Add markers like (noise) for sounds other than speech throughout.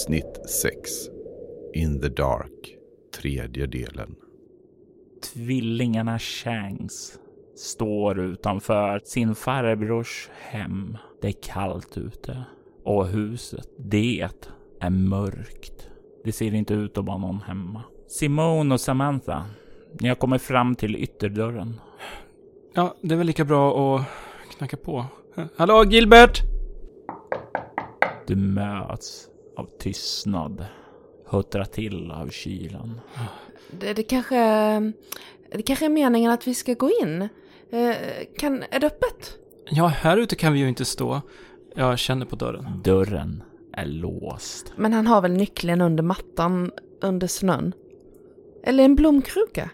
Avsnitt 6 In the Dark Tredje delen Tvillingarna Shanks står utanför sin farbrors hem. Det är kallt ute och huset, det är mörkt. Det ser inte ut att vara någon hemma. Simone och Samantha, ni har kommit fram till ytterdörren. Ja, det är väl lika bra att knacka på. Hallå Gilbert! Du möts av tystnad. Huttrar till av kylan. Det, det kanske... Det kanske är meningen att vi ska gå in. Eh, kan, är det öppet? Ja, här ute kan vi ju inte stå. Jag känner på dörren. Dörren är låst. Men han har väl nyckeln under mattan under snön? Eller en blomkruka?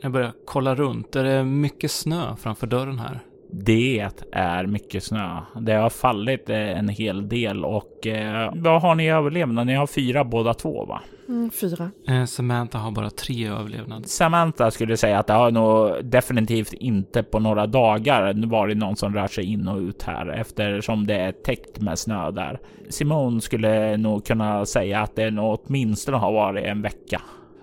Jag börjar kolla runt. Är det mycket snö framför dörren här? Det är mycket snö. Det har fallit eh, en hel del och eh, vad har ni i överlevnad? Ni har fyra båda två va? Mm, fyra. Eh, Samantha har bara tre överlevnad. Samantha skulle säga att det har nog definitivt inte på några dagar varit någon som rör sig in och ut här eftersom det är täckt med snö där. Simone skulle nog kunna säga att det nog åtminstone har varit en vecka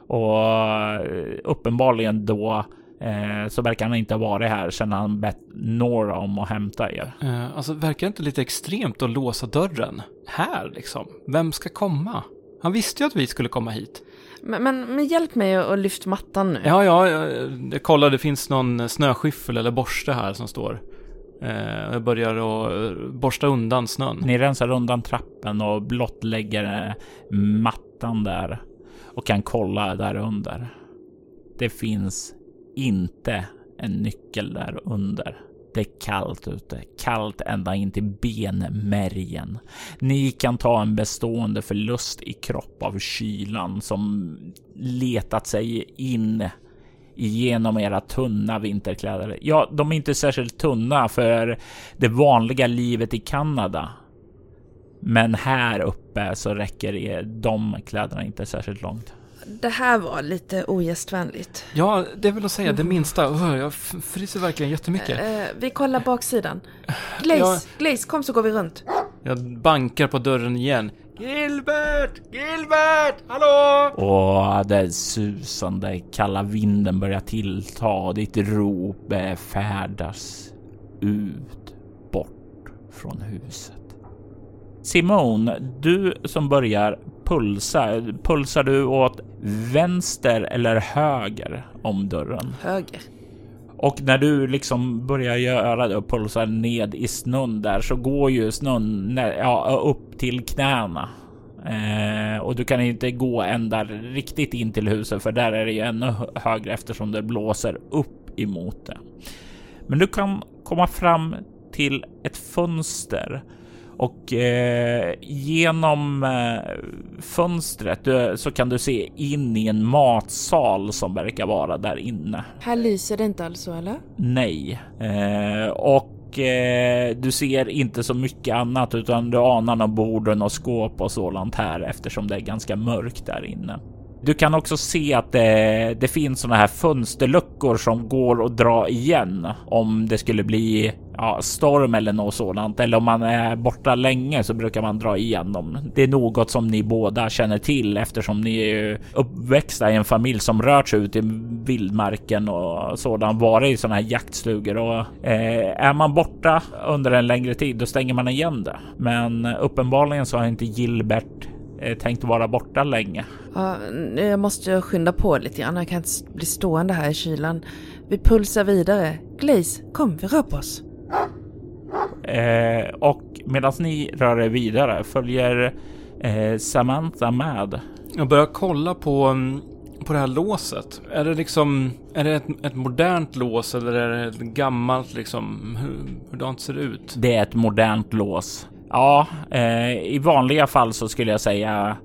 och eh, uppenbarligen då Eh, så verkar han inte ha varit här sedan han bett Nora om att hämta er. Eh, alltså, verkar det inte lite extremt att låsa dörren? Här liksom? Vem ska komma? Han visste ju att vi skulle komma hit. Men, men, men hjälp mig att lyfta mattan nu. Ja, ja, jag, jag kollar, det finns någon snöskyffel eller borste här som står. Eh, jag börjar att borsta undan snön. Ni rensar undan trappen och blottlägger eh, mattan där och kan kolla där under. Det finns inte en nyckel där under. Det är kallt ute, kallt ända in till benmärgen. Ni kan ta en bestående förlust i kropp av kylan som letat sig in genom era tunna vinterkläder. Ja, de är inte särskilt tunna för det vanliga livet i Kanada. Men här uppe så räcker de kläderna inte särskilt långt. Det här var lite ogästvänligt. Ja, det är väl att säga det minsta. Oh, jag fryser verkligen jättemycket. Eh, vi kollar baksidan. (laughs) Glaze, ja. Glaze, kom så går vi runt. Jag bankar på dörren igen. Gilbert! Gilbert! Hallå! Och den susande kalla vinden börjar tillta och ditt rop färdas ut bort från huset. Simone, du som börjar pulsa, pulsar du åt vänster eller höger om dörren? Höger. Och när du liksom börjar göra det och pulsar ned i snön där så går ju snön ja, upp till knäna. Eh, och du kan inte gå ända riktigt in till huset för där är det ju ännu högre eftersom det blåser upp emot det. Men du kan komma fram till ett fönster och eh, genom eh, fönstret eh, så kan du se in i en matsal som verkar vara där inne. Här lyser det inte alltså eller? Nej, eh, och eh, du ser inte så mycket annat utan du anar några borden och skåp och sådant här eftersom det är ganska mörkt där inne. Du kan också se att det, det finns sådana här fönsterluckor som går att dra igen om det skulle bli ja, storm eller något sådant. Eller om man är borta länge så brukar man dra igenom. Det är något som ni båda känner till eftersom ni är uppväxta i en familj som rört sig ut i vildmarken och sådant, varit i sådana här jaktstugor och eh, är man borta under en längre tid då stänger man igen det. Men uppenbarligen så har inte Gilbert eh, tänkt vara borta länge. Ja, jag måste skynda på lite grann. Jag kan inte bli stående här i kylan. Vi pulsar vidare. Glaze, kom, vi rör på oss. Eh, och medan ni rör er vidare följer eh, Samantha med. Jag börjar kolla på, mm, på det här låset. Är det liksom, är det ett, ett modernt lås eller är det ett gammalt liksom? Hur, hurdant ser det ut? Det är ett modernt lås. Ja, eh, i vanliga fall så skulle jag säga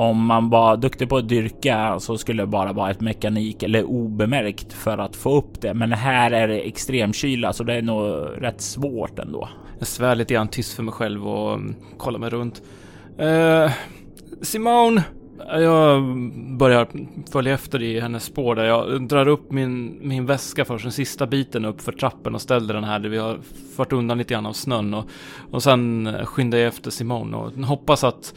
om man var duktig på att dyrka så skulle det bara vara ett mekanik eller obemärkt för att få upp det. Men här är det extremkyla så det är nog rätt svårt ändå. Jag svär lite grann tyst för mig själv och mm, kollar mig runt. Uh, Simone! Jag börjar följa efter i hennes spår där. Jag drar upp min, min väska först, den sista biten upp för trappen och ställer den här där vi har fört undan lite grann av snön. Och, och sen skyndar jag efter Simone och hoppas att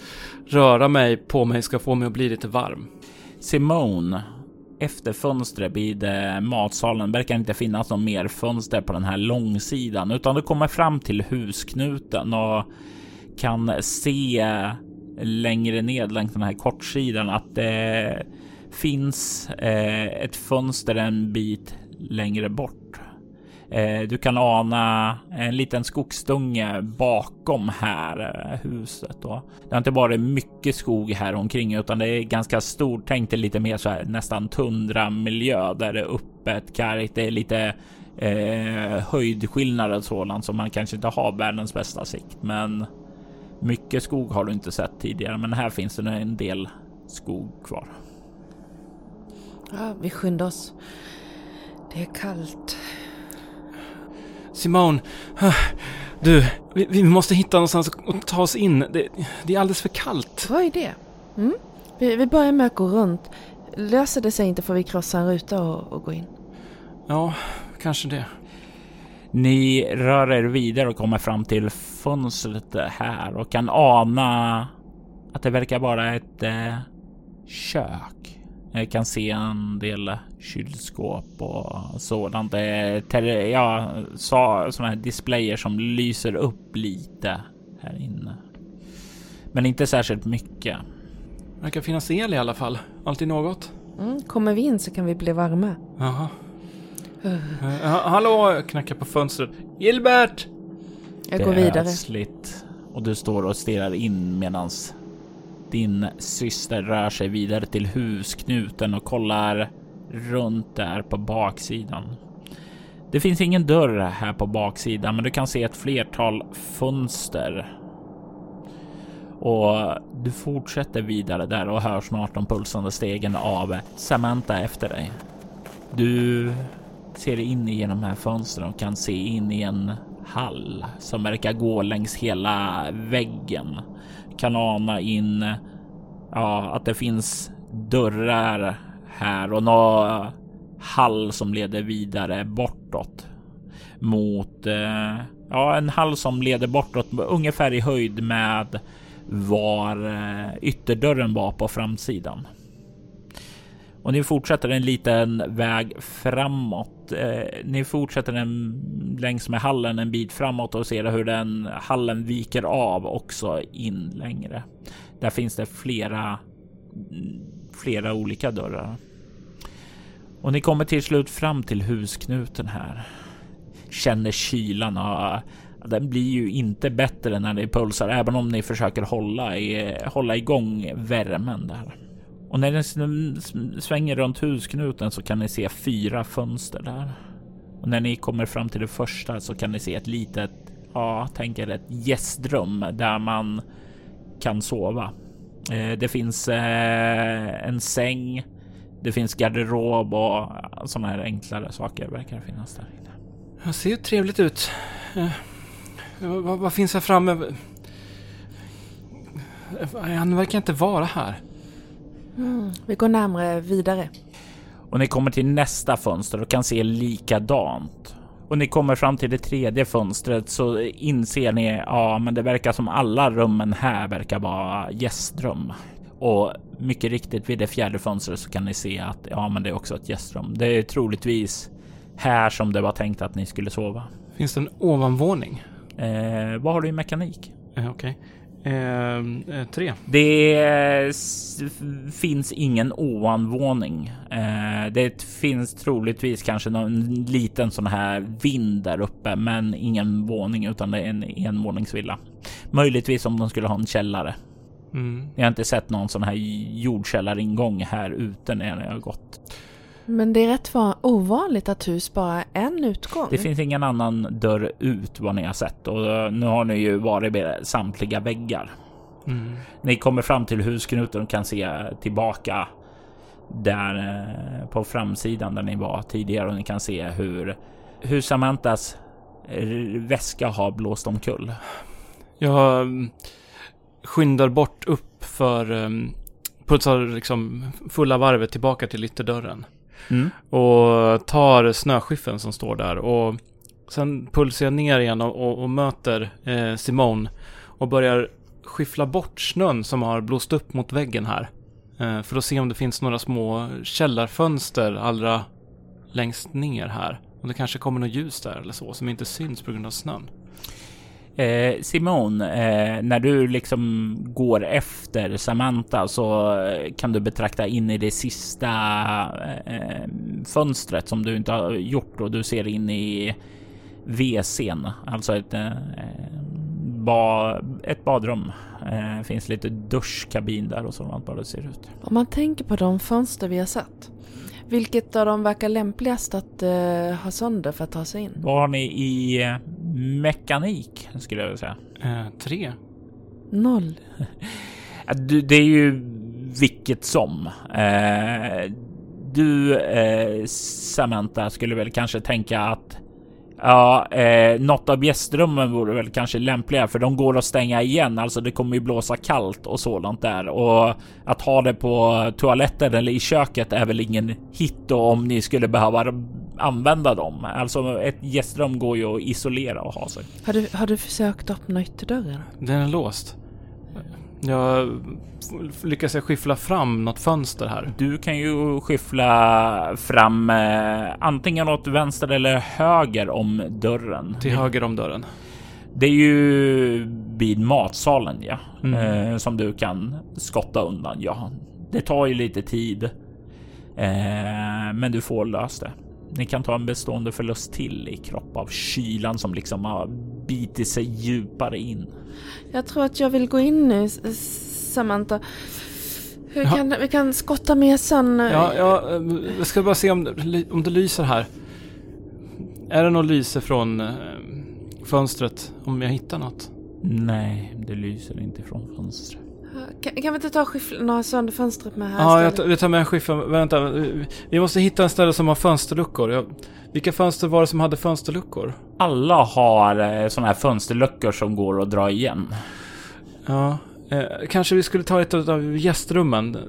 röra mig på mig ska få mig att bli lite varm. Simone, efter fönstret vid eh, matsalen verkar inte finnas någon mer fönster på den här långsidan utan du kommer fram till husknuten och kan se eh, längre ned längs den här kortsidan att det finns eh, ett fönster en bit längre bort. Eh, du kan ana en liten skogsdunge bakom här eh, huset. Då. Det har inte varit mycket skog här omkring utan det är ganska stort. Tänk dig lite mer så här nästan tundra miljö där det är öppet, kargt. Det är lite eh, höjdskillnader och sådant som man kanske inte har världens bästa sikt. Men mycket skog har du inte sett tidigare, men här finns det en del skog kvar. Ja, vi skyndar oss. Det är kallt. Simone, du, vi, vi, måste hitta någonstans att ta oss in. Det, det är alldeles för kallt. Vad är det? Mm? Vi, vi börjar med att gå runt. Löser det sig inte får vi krossa en ruta och, och gå in. Ja, kanske det. Ni rör er vidare och kommer fram till fönstret här och kan ana att det verkar vara ett eh, kök. Jag kan se en del kylskåp och sådant. Ja, sådana här displayer som lyser upp lite här inne. Men inte särskilt mycket. Det verkar finnas el i alla fall. Alltid något. Mm, kommer vi in så kan vi bli varma. Jaha. Uh, hallå, knackar på fönstret. Gilbert! Jag går vidare. Slit. Och du står och stirrar in medans din syster rör sig vidare till husknuten och kollar runt där på baksidan. Det finns ingen dörr här på baksidan, men du kan se ett flertal fönster. Och du fortsätter vidare där och hör snart de pulsande stegen av Samantha efter dig. Du ser in genom de här fönstren och kan se in i en hall som verkar gå längs hela väggen. Kan ana in ja, att det finns dörrar här och någon hall som leder vidare bortåt mot eh, ja, en hall som leder bortåt ungefär i höjd med var eh, ytterdörren var på framsidan. Och ni fortsätter en liten väg framåt. Eh, ni fortsätter den längs med hallen en bit framåt och ser hur den hallen viker av också in längre. Där finns det flera, flera olika dörrar. Och ni kommer till slut fram till husknuten här. Känner kylan och den blir ju inte bättre när det pulsar, även om ni försöker hålla, i, hålla igång värmen där. Och när den svänger runt husknuten så kan ni se fyra fönster där. Och när ni kommer fram till det första så kan ni se ett litet, ja, tänk er ett gästrum där man kan sova. Eh, det finns eh, en säng, det finns garderob och sådana här enklare saker verkar finnas där inne. Det ser ju trevligt ut. Eh, vad, vad finns här framme? Han verkar inte vara här. Mm, vi går närmre vidare. Och ni kommer till nästa fönster och kan se likadant. Och ni kommer fram till det tredje fönstret så inser ni, ja men det verkar som alla rummen här verkar vara gästrum. Och mycket riktigt vid det fjärde fönstret så kan ni se att ja men det är också ett gästrum. Det är troligtvis här som det var tänkt att ni skulle sova. Finns det en ovanvåning? Eh, vad har du i mekanik? Eh, Okej. Eh, eh, tre. Det finns ingen ovanvåning. Eh, det finns troligtvis kanske någon liten sån här vind där uppe, men ingen våning utan det är en envåningsvilla. Möjligtvis om de skulle ha en källare. Mm. Jag har inte sett någon sån här jordkällaringång här ute när jag har gått. Men det är rätt va- ovanligt att hus bara har en utgång. Det finns ingen annan dörr ut vad ni har sett och eh, nu har ni ju varit med samtliga väggar. Mm. Ni kommer fram till husknuten och kan se tillbaka där eh, på framsidan där ni var tidigare och ni kan se hur, hur Samantas eh, väska har blåst omkull. Jag skyndar bort upp för pulsar liksom fulla varvet tillbaka till ytterdörren. Mm. Och tar snöskiffen som står där och sen pulsar jag ner igen och, och, och möter eh, Simone och börjar skiffla bort snön som har blåst upp mot väggen här. Eh, för att se om det finns några små källarfönster allra längst ner här. Om det kanske kommer något ljus där eller så som inte syns på grund av snön. Eh, Simon, eh, när du liksom går efter Samantha så eh, kan du betrakta in i det sista eh, eh fönstret som du inte har gjort och du ser in i WC'n, alltså ett, eh, ba, ett badrum. Eh, finns lite duschkabin där och sådant vad det ser ut. Om man tänker på de fönster vi har sett. Vilket av dem verkar lämpligast att eh, ha sönder för att ta sig in? Vad har ni i eh, mekanik skulle jag vilja säga? Eh, tre. Noll. (laughs) Du, det är ju vilket som. Eh, du, eh, Samantha, skulle väl kanske tänka att ja, eh, något av gästrummen vore väl kanske lämpliga för de går att stänga igen. Alltså det kommer ju blåsa kallt och sådant där och att ha det på toaletten eller i köket är väl ingen hit då om ni skulle behöva använda dem. Alltså ett gästrum går ju att isolera och ha sig. Har du, har du försökt öppna ytterdörren? Den är låst. Jag lyckas jag skiffla fram något fönster här. Du kan ju skyffla fram eh, antingen åt vänster eller höger om dörren. Till höger om dörren. Det är ju vid matsalen ja, Mm. eh, som du kan skotta undan. Ja, det tar ju lite tid, eh, men du får löst det. Ni kan ta en bestående förlust till i kropp av kylan som liksom har bitit sig djupare in. Jag tror att jag vill gå in nu, Samantha. Hur Ja. kan, vi kan skotta med sen. Ja, ja, jag ska bara se om, det om det lyser här. Är det något lyse från eh, fönstret? Om jag hittar något? Nej, det lyser inte från fönstret. Kan, kan vi inte ta och skyffla sönder fönstret med här Ja, jag, jag tar med en skiffer. Vänta, vi- måste hitta en ställe som har fönsterluckor. Jag, vilka fönster var det som hade fönsterluckor? Alla har eh, såna här fönsterluckor som går att dra igen. Ja, eh, kanske vi skulle ta ett av gästrummen. Det,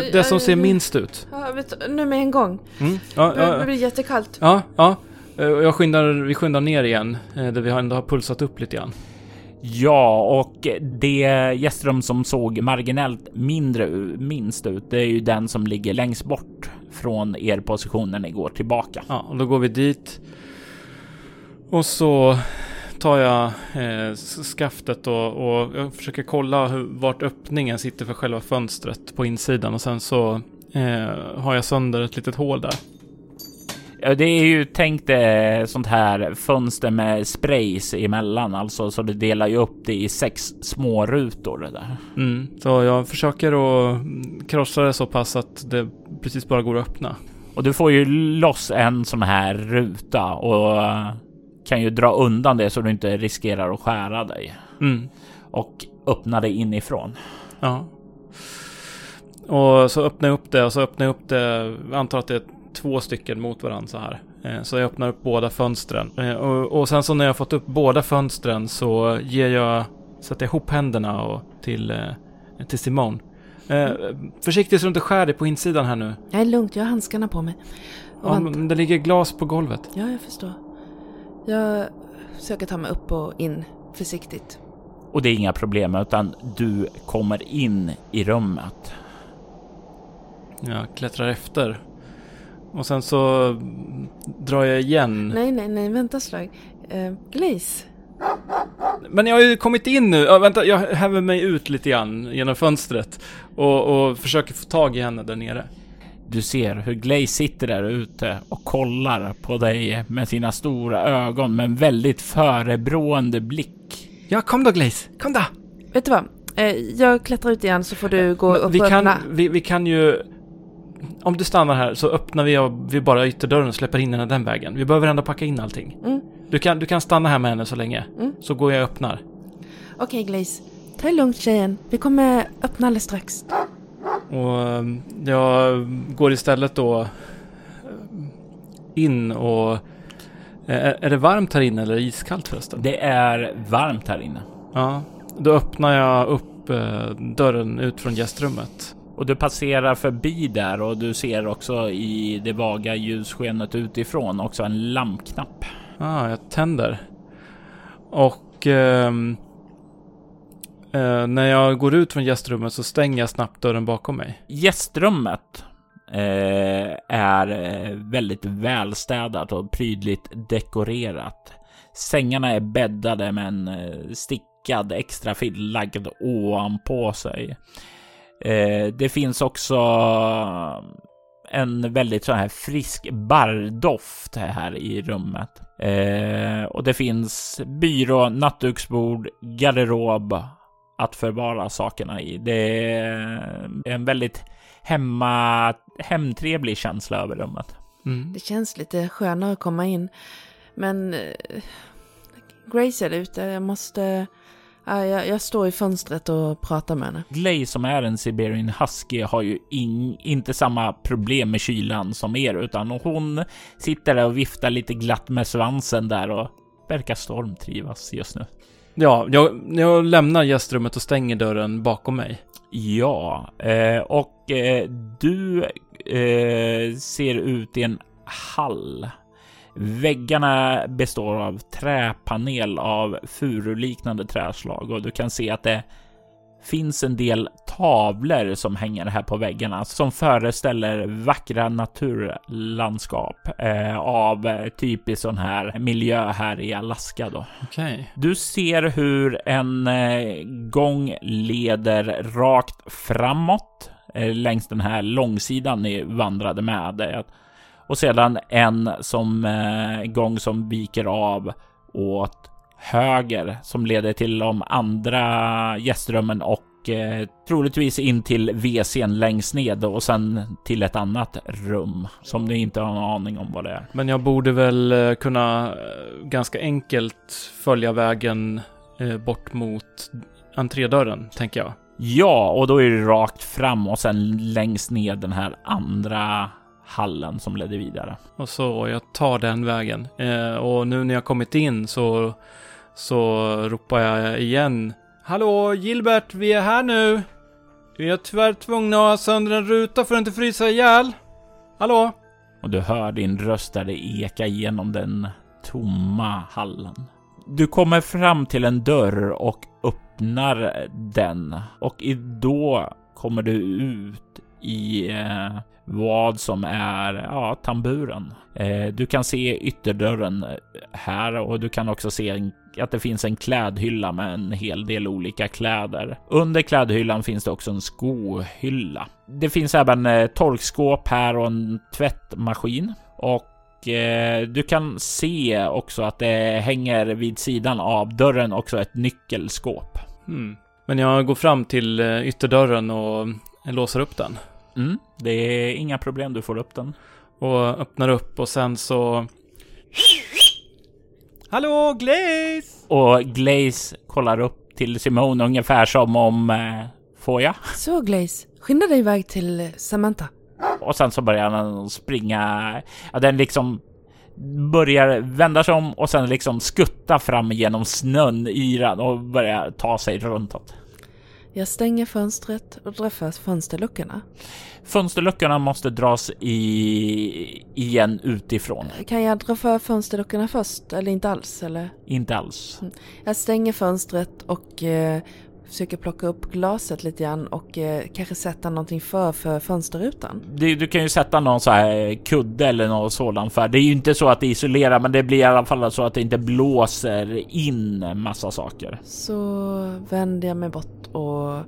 Aj, det som aj, ser aj. minst ut. Ja, vet, nu med en gång. Mm. Ja, Det, det ja, blir jättekallt. ja, ja. Eh, Jag skyndar, vi skyndar ner igen, eh, där vi ändå har pulsat upp lite grann. Ja, och det gästrum som såg marginellt mindre minst ut, det är ju den som ligger längst bort från er position när ni går tillbaka. Ja, och då går vi dit. Och så tar jag eh, skaftet och, och jag försöker kolla hur, vart öppningen sitter för själva fönstret på insidan. Och sen så eh, har jag sönder ett litet hål där. Ja, det är ju tänkt eh, sånt här fönster med sprays emellan, alltså så det delar ju upp det i sex små rutor det där. Mm. Så jag försöker att krossa det så pass att det precis bara går att öppna. Och du får ju loss en sån här ruta och kan ju dra undan det så du inte riskerar att skära dig Mm. och öppna det inifrån. Ja. Och så öppnar jag upp det och så öppnar jag upp det, jag antar att det är två stycken mot varandra så här. Eh, Så jag öppnar upp båda fönstren. Eh, Och, och sen så när jag har fått upp båda fönstren så ger jag, sätter jag ihop händerna och till, eh, till Simone. Eh, försiktigt så du inte skär dig på insidan här nu. Jag är lugnt, jag har handskarna på mig. Och Ja, men det ligger glas på golvet. Ja, jag förstår. Jag försöker ta mig upp och in försiktigt. Och det är inga problem utan du kommer in i rummet. Jag klättrar efter. Och sen så drar jag igen. Nej, nej, nej, vänta slag. Eh, Glaze. Men jag har ju kommit in nu. Ja, vänta, jag häver mig ut lite grann genom fönstret. Och, och försöker få tag i henne där nere. Du ser hur Glaze sitter där ute och kollar på dig med sina stora ögon med en väldigt förebrående blick. Ja, kom då Glaze. Kom då! Vet du vad? Eh, jag klättrar ut igen så får du gå upp vi och kan, öppna. vi, vi kan ju... Om du stannar här så öppnar vi, vi bara ytterdörren och släpper in henne den vägen. Vi behöver ändå packa in allting. Mm. Du, kan, du kan stanna här med henne så länge. Mm. Så går jag och öppnar. Okej Glaze, ta det lugnt tjejen. Vi kommer öppna alldeles strax. Och ehm, jag går istället då eh, in och... eh, Är, är det varmt här inne eller iskallt förresten? Det är varmt här inne. Ja. Då öppnar jag upp eh, dörren ut från gästrummet. Och du passerar förbi där och du ser också i det vaga ljusskenet utifrån också en lampknapp. Ah, jag tänder. Och ehm, eh, när jag går ut från gästrummet så stänger jag snabbt dörren bakom mig. Gästrummet eh, är eh, väldigt välstädat och prydligt dekorerat. Sängarna är bäddade med en eh, stickad extra filt lagd ovanpå sig. Eh, det finns också en väldigt så här frisk barrdoft här i rummet. Eh, och det finns byrå, nattduksbord, garderob att förvara sakerna i. Det är en väldigt hemma, hemtrevlig känsla över rummet. Mm. Det känns lite skönare att komma in. Men eh, Grace är ute. Jag måste... Ja, jag, jag står i fönstret och pratar med henne. Glay som är en Siberian Husky har ju in, inte samma problem med kylan som er, utan hon sitter där och viftar lite glatt med svansen där och verkar stormtrivas just nu. Ja, jag, jag lämnar gästrummet och stänger dörren bakom mig. Ja, eh, och eh, du eh, ser ut i en hall. Väggarna består av träpanel av furuliknande träslag och du kan se att det finns en del tavlor som hänger här på väggarna som föreställer vackra naturlandskap eh, av typisk sån här miljö här i Alaska då. Okej. Du ser hur en eh, gång leder rakt framåt eh, längs den här långsidan ni vandrade med. Och sedan en som eh, gång som viker av åt höger som leder till de andra gästrummen och eh, troligtvis in till WCn längst ned och sen till ett annat rum som ni inte har en aning om vad det är. Men jag borde väl eh, kunna eh, ganska enkelt följa vägen eh, bort mot entrédörren, tänker jag. Ja, och då är det rakt fram och sen längst ner den här andra hallen som ledde vidare. Och så jag tar den vägen. Eh, och nu när jag kommit in så, så ropar jag igen. Hallå Gilbert, vi är här nu. Vi är tyvärr tvungna att ha sönder en ruta för att inte frysa ihjäl. Hallå? Och du hör din röst där det ekar genom den tomma hallen. Du kommer fram till en dörr och öppnar den och då kommer du ut i eh, vad som är ja, tamburen. Eh, du kan se ytterdörren här och du kan också se en, att det finns en klädhylla med en hel del olika kläder. Under klädhyllan finns det också en skohylla. Det finns även eh, torkskåp här och en tvättmaskin och eh, du kan se också att det hänger vid sidan av dörren också ett nyckelskåp. Mm. Men jag går fram till eh, ytterdörren och låser upp den. Mm, det är inga problem, du får upp den. Och öppnar upp och sen så... Hallå Glaze! Och Glaze kollar upp till Simone ungefär som om eh, Får jag? Så Glaze, skynda dig iväg till Samantha. Och sen så börjar den springa. Ja, den liksom börjar vända sig om och sen liksom skutta fram genom snön, yran och börjar ta sig runtåt. Jag stänger fönstret och drar fast fönsterluckorna. Fönsterluckorna måste dras i igen utifrån. Kan jag dra för fönsterluckorna först eller inte alls? Eller? Inte alls. Jag stänger fönstret och eh, försöker plocka upp glaset lite grann och eh, kanske sätta någonting för för fönsterrutan. Du, du kan ju sätta någon så här kudde eller något sådant för det är ju inte så att det isolerar, men det blir i alla fall så att det inte blåser in massa saker. Så vänder jag mig bort och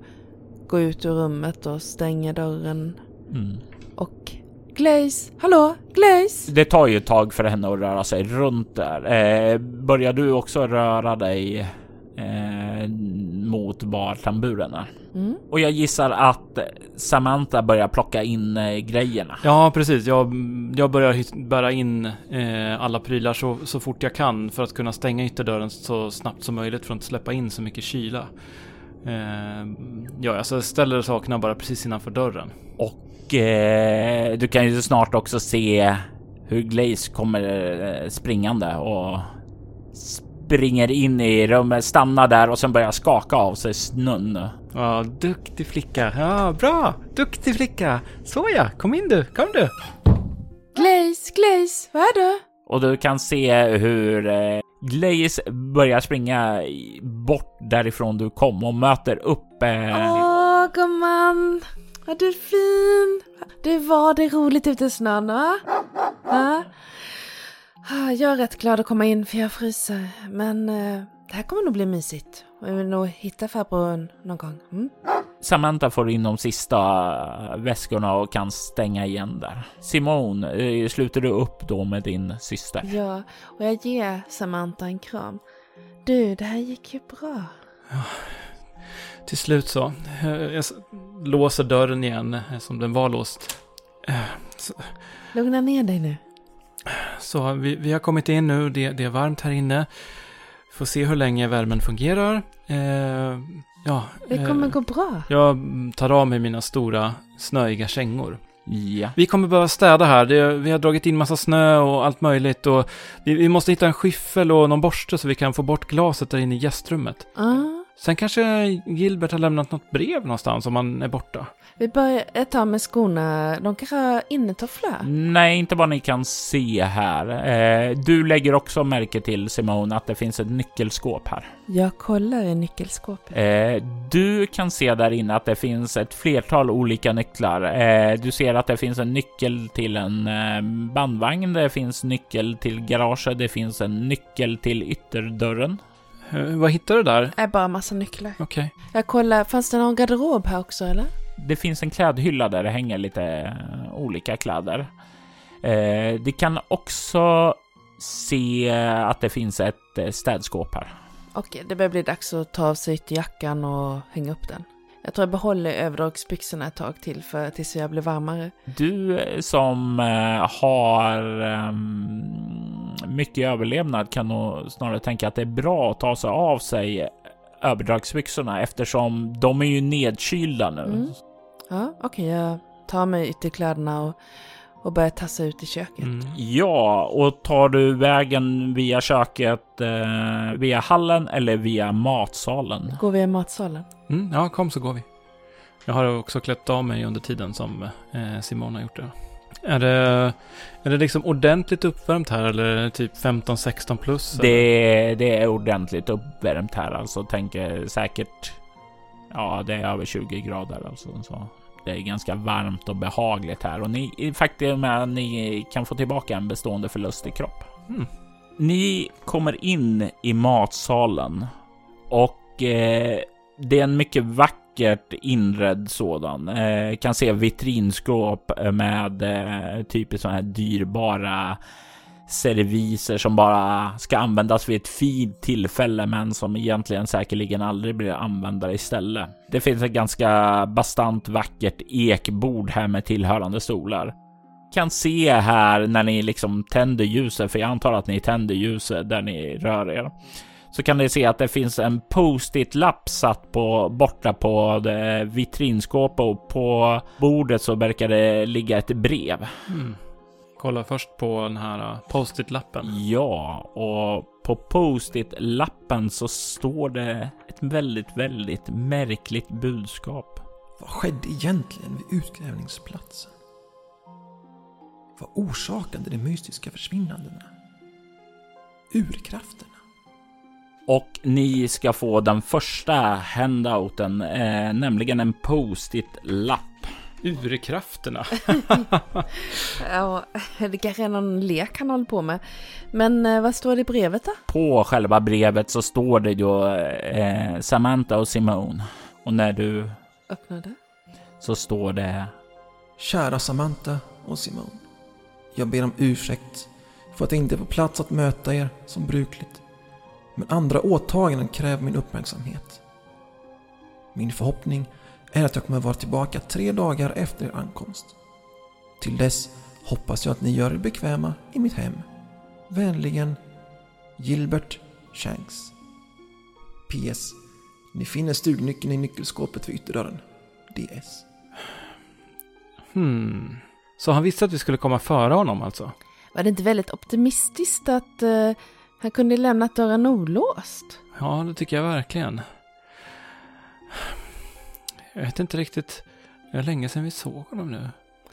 går ut ur rummet och stänger dörren. Mm. Och Glaze, hallå, Glaze! Det tar ju ett tag för henne att röra sig runt där. Eh, börjar du också röra dig eh, mot är? Mm. Och jag gissar att Samantha börjar plocka in eh, grejerna. Ja, precis. Jag, jag börjar bära in eh, alla prylar så, så fort jag kan för att kunna stänga ytterdörren så snabbt som möjligt för att inte släppa in så mycket kyla. Eh, ja, alltså jag ställer sakerna bara precis innanför dörren. Och eh, du kan ju snart också se hur Glaze kommer eh, springande och springer in i rummet, stannar där och sen börjar skaka av sig snön. Ja, duktig flicka. Ja, bra. Duktig flicka. Såja, kom in du. Kom du. Glaze, Glaze, vad är det? Och du kan se hur eh, Glaze börjar springa bort därifrån du kom och möter upp. Eh, Åh, gumman! Vad du är fin! Du var det roligt ute i snön, va? va? Ah, Jag är rätt glad att komma in för jag fryser. Men eh, det här kommer nog bli mysigt. Och Jag vill nog hitta farbror någon gång. Mm? Samantha får in de sista väskorna och kan stänga igen där. Simone, eh, sluter du upp då med din syster? Ja, och jag ger Samantha en kram. Du, det här gick ju bra. Till slut så. Eh, Jag låser dörren igen eh, som den var låst. Eh, Så, Lugna ner dig nu. Så vi, vi har kommit in nu. Det, det är varmt här inne. Får se hur länge värmen fungerar. Eh, ja. Det kommer eh, gå bra. Jag tar av mig mina stora snöiga kängor. Ja. Vi kommer behöva städa här. Det, vi har dragit in massa snö och allt möjligt. Och vi, vi måste hitta en skyffel och någon borste så vi kan få bort glaset där inne i gästrummet. Ah, Sen kanske Gilbert har lämnat något brev någonstans om han är borta. vi börjar ett tag med skorna. De kanske har innetofflor? Nej, inte vad ni kan se här. Eh, du lägger också märke till Simone att det finns ett nyckelskåp här. Jag kollar i nyckelskåpet. Eh, du kan se där inne att det finns ett flertal olika nycklar. Eh, du ser att det finns en nyckel till en bandvagn. Det finns nyckel till garaget. Det finns en nyckel till ytterdörren. Eh, vad hittar du där? är bara massa nycklar. Okej. Jag kollar, fanns det någon garderob här också eller? Det finns en klädhylla där det hänger lite eh, olika kläder. Eh, det kan också se att det finns ett eh, städskåp här. Okej, det börjar bli dags att ta av sig ytterjackan och hänga upp den. Jag tror jag behåller överdragsbyxorna ett tag till för tills jag blir varmare. Du eh, som eh, har ehm, mycket överlevnad kan nog snarare tänka att det är bra att ta sig av sig överdragsbyxorna eftersom de är ju nedkylda nu. Mm. Ja, okej, jag tar mig ytterkläderna och, och börjar tassa ut i köket. Mm. Ja, och tar du vägen via köket, eh, via hallen eller via matsalen? Går vi i matsalen? Mm, ja, kom så går vi. Jag har också klätt av mig under tiden som eh, Simon har gjort det. Är det, är det liksom ordentligt uppvärmt här eller är det typ 15-16 plus? Det, det är ordentligt uppvärmt här alltså. Tänker säkert. Ja, det är över 20 grader alltså. Så det är ganska varmt och behagligt här och ni faktiskt med att ni kan få tillbaka en bestående förlust i kropp. Mm. Ni kommer in i matsalen och eh, det är en mycket vackert inredd sådan. Eh, kan se vitrinskåp med eh, typiskt sådana här dyrbara serviser som bara ska användas vid ett fint tillfälle men som egentligen säkerligen aldrig blir använda istället. Det finns ett ganska bastant vackert ekbord här med tillhörande stolar. Kan se här när ni liksom tänder ljuset, för jag antar att ni tänder ljuset där ni rör er. Så kan ni se att det finns en post-it lapp satt på borta på vitrinskåpet och på bordet så verkar det ligga ett brev. Mm. Kolla först på den här uh, post-it-lappen. Ja, och på post-it-lappen så står det ett väldigt, väldigt märkligt budskap. Vad skedde egentligen vid utgrävningsplatsen? Vad orsakade de mystiska försvinnandena? Urkrafterna? Och ni ska få den första handouten, eh, nämligen en post-it-lapp. Urkrafterna. (laughs) Ja, det kanske är någon lek han håller på med. Men eh, vad står det i brevet då? På själva brevet så står det ju eh, Samantha och Simone. Och när du Öppnade. så står det Kära Samantha och Simone. Jag ber om ursäkt för att jag inte är på plats att möta er som brukligt. Men andra åtaganden kräver min uppmärksamhet. Min förhoppning är att jag kommer vara tillbaka tre dagar efter er ankomst. Till dess hoppas jag att ni gör er bekväma i mitt hem. Vänligen Gilbert Shanks. PS. Ni finner stugnyckeln i nyckelskåpet vid ytterdörren. DS. Hmm. Så han visste att vi skulle komma före honom alltså? Var det inte väldigt optimistiskt att eh, han kunde lämnat dörren olåst? Ja, det tycker jag verkligen. Jag vet inte riktigt. Det är länge sedan vi såg honom nu.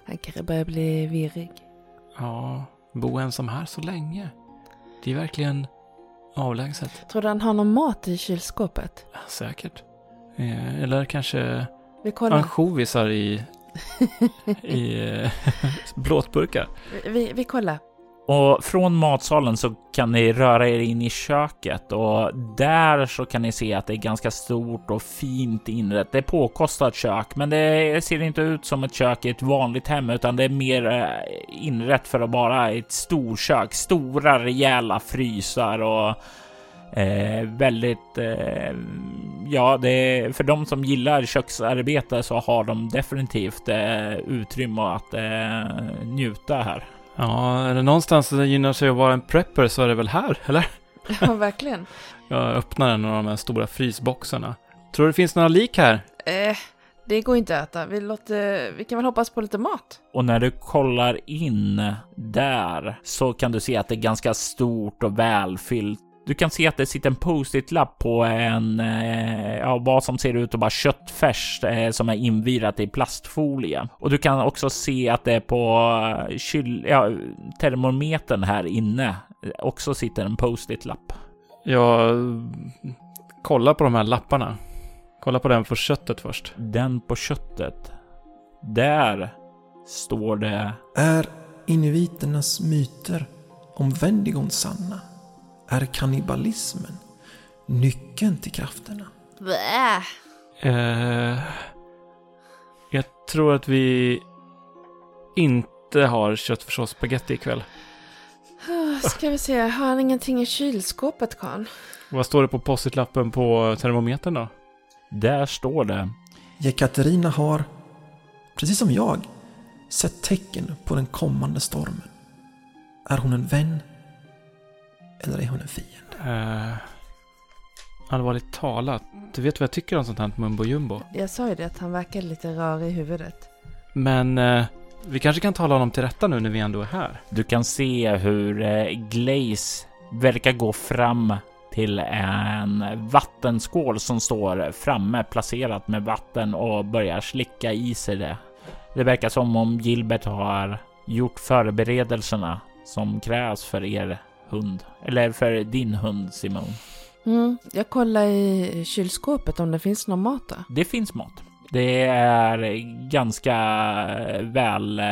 Han kanske börjar bli virrig. Ja, bo ensam här så länge. Det är verkligen avlägset. Tror du han har någon mat i kylskåpet? Ja, Säkert. Eh, Eller kanske Vi kollar. ansjovisar i, i (laughs) eh, (laughs) blåtburkar. Vi, vi kollar. Och från matsalen så kan ni röra er in i köket och där så kan ni se att det är ganska stort och fint inrett. Det är påkostat kök, men det ser inte ut som ett kök i ett vanligt hem, utan det är mer eh, inrett för att vara ett storkök. Stora rejäla frysar och eh, väldigt, eh, ja, det är, för de som gillar köksarbete så har de definitivt eh, utrymme att eh, njuta här. Ja, är det någonstans det gynnar sig att vara en prepper så är det väl här, eller? (laughs) Ja, verkligen. (laughs) Jag öppnar en av de här stora frysboxarna. Tror du det finns några lik här? Eh, det går inte att äta. Vi, låter, vi kan väl hoppas på lite mat. Och när du kollar in där så kan du se att det är ganska stort och välfyllt. Du kan se att det sitter en post-it-lapp på en, eh, ja, vad som ser ut att vara köttfärs eh, som är invirat i plastfolie. Och du kan också se att det är på eh, kyl, ja, termometern här inne eh, också sitter en post-it-lapp. Jag kollar på de här lapparna. Kolla på den på köttet först. Den på köttet. Där står det Är inuiternas myter om Vendigon sanna? Är kannibalismen nyckeln till krafterna? Blä. Eh, jag tror att vi inte har köttfärssås spagetti ikväll. Ah, Ska vi se, har han ingenting i kylskåpet karln? Vad står det på post-it-lappen på termometern då? Där står det Jekaterina har, precis som jag, sett tecken på den kommande stormen. Är hon en vän? Eller är hon en fiende? Eh, allvarligt talat, du vet vad jag tycker om sånt här mumbo jumbo. Jag sa ju det att han verkar lite rar i huvudet. Men eh, vi kanske kan tala honom till rätta nu när vi ändå är här. Du kan se hur eh, Glaze verkar gå fram till en vattenskål som står framme placerat med vatten och börjar slicka i sig det. Det verkar som om Gilbert har gjort förberedelserna som krävs för er hund eller för din hund Simon. Mm, jag kollar i kylskåpet om det finns någon mat där. Det finns mat. Det är ganska väl. eh,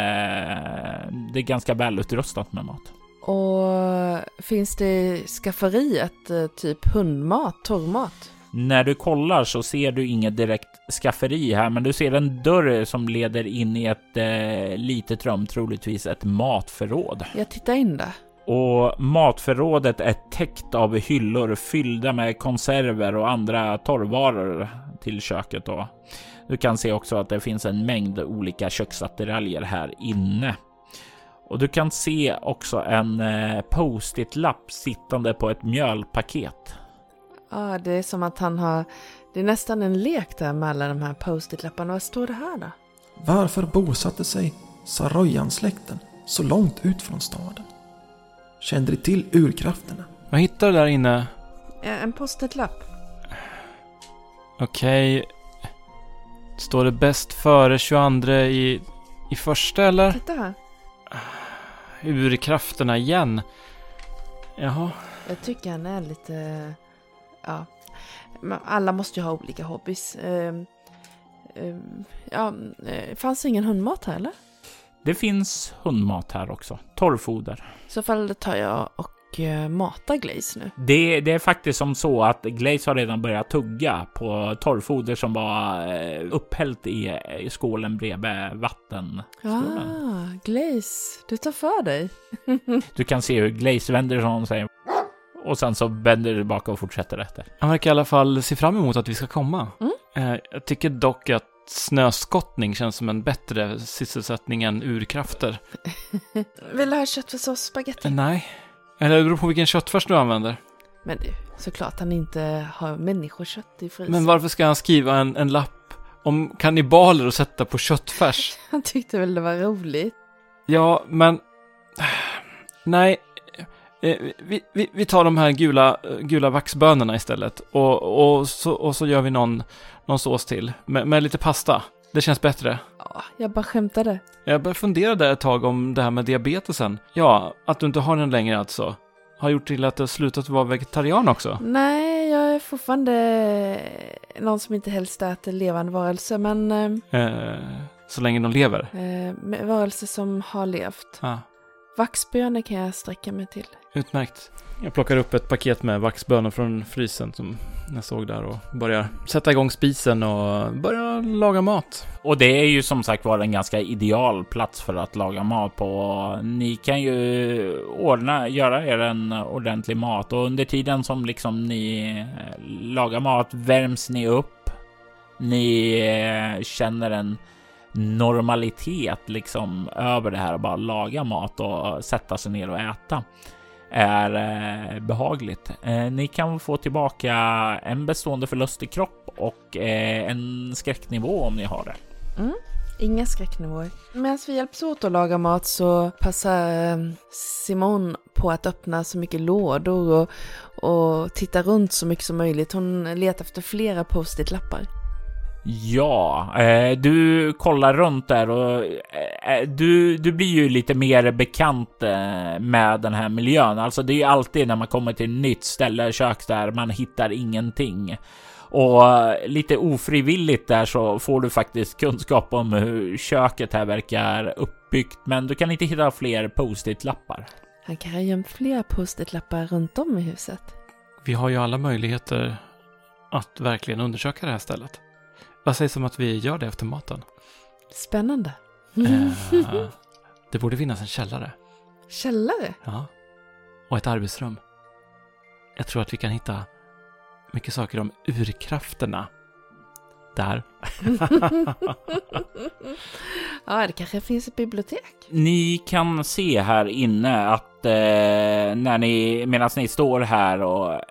Det är ganska välutrustat med mat. Och finns det i skafferiet eh, typ hundmat, torrmat? När du kollar så ser du inget direkt skafferi här, men du ser en dörr som leder in i ett eh, litet rum, troligtvis ett matförråd. Jag tittar in där. Och matförrådet är täckt av hyllor fyllda med konserver och andra torrvaror till köket. Då. Du kan se också att det finns en mängd olika köksattiraljer här inne. Och du kan se också en eh, post-it-lapp sittande på ett mjölpaket. Ja, det är som att han har... Det är nästan en lek där med alla de här post-it-lapparna. Vad står det här då? Varför bosatte sig Saroyan-släkten så långt ut från staden? Kände de till urkrafterna? Vad hittar du där inne? Eh, En post-it-lapp. Okej. Står det bäst före 22 i, i första eller? Titta här. Urkrafterna igen. Jaha. Jag tycker han är lite ja. Alla måste ju ha olika hobbys. Ehm, ehm, ja, eh, fanns det ingen hundmat här eller? Det finns hundmat här också. Torrfoder. I så fall tar jag och eh, matar Glaze nu. Det, det är faktiskt som så att Glaze har redan börjat tugga på torrfoder som var eh, upphällt i, i skålen bredvid vatten. Ah, Glaze, du tar för dig. (laughs) Du kan se hur Glaze vänder sig om och säger och sen så vänder du tillbaka och fortsätter efter. Han verkar i alla fall se fram emot att vi ska komma. Mm. Eh, jag tycker dock att snöskottning känns som en bättre sysselsättning än urkrafter. (laughs) Vill du ha köttfärssås spagetti? Eh, nej. Eller det beror på vilken köttfärs du använder. Men du, såklart han inte har människokött i frysen. Men varför ska han skriva en, en lapp om kannibaler och sätta på köttfärs? (laughs) Han tyckte väl det var roligt. Ja, men... Nej. Eh, Vi, vi, vi tar de här gula, gula vaxbönorna istället. Och, och, så, och så gör vi någon, någon sås till. Med, med lite pasta. Det känns bättre. Ja, jag bara skämtade. Jag började fundera där ett tag om det här med diabetesen. Ja, att du inte har den längre alltså. Har gjort till att du har slutat vara vegetarian också. Nej, jag är fortfarande någon som inte helst äter levande varelser, men eh, Eh, så länge de lever. eh, varelser som har levt. Ah, Vaxbönor kan jag sträcka mig till. utmärkt. Jag plockar upp ett paket med vaxbönor från frysen som jag såg där och börjar sätta igång spisen och börja laga mat. Och det är ju som sagt var en ganska ideal plats för att laga mat på. Ni kan ju ordna, göra er en ordentlig mat och under tiden som liksom ni eh, lagar mat värms ni upp. Ni eh, känner en normalitet liksom över det här att bara laga mat och sätta sig ner och äta är eh, behagligt. Eh, ni kan få tillbaka en bestående förlust i kropp och eh, en skräcknivå om ni har det. Mm, Inga skräcknivåer. Medan vi hjälps åt att laga mat så passar Simon på att öppna så mycket lådor och, och titta runt så mycket som möjligt. Hon letar efter flera post-it-lappar. Ja, eh, du kollar runt där och eh, du, du blir ju lite mer bekant eh, med den här miljön. Alltså det är ju alltid när man kommer till ett nytt ställe, kök där, man hittar ingenting. Och eh, lite ofrivilligt där så får du faktiskt kunskap om hur köket här verkar uppbyggt, men du kan inte hitta fler post-it-lappar. Han kan ha gömt flera post-it-lappar runt om i huset. Vi har ju alla möjligheter att verkligen undersöka det här stället. Vad sägs om att vi gör det efter maten? Spännande. Eh, det borde finnas en källare. Källare? Ja. Och ett arbetsrum. Jag tror att vi kan hitta mycket saker om urkrafterna. Där. (laughs) ja, det kanske finns ett bibliotek. Ni kan se här inne att eh, när ni medan ni står här och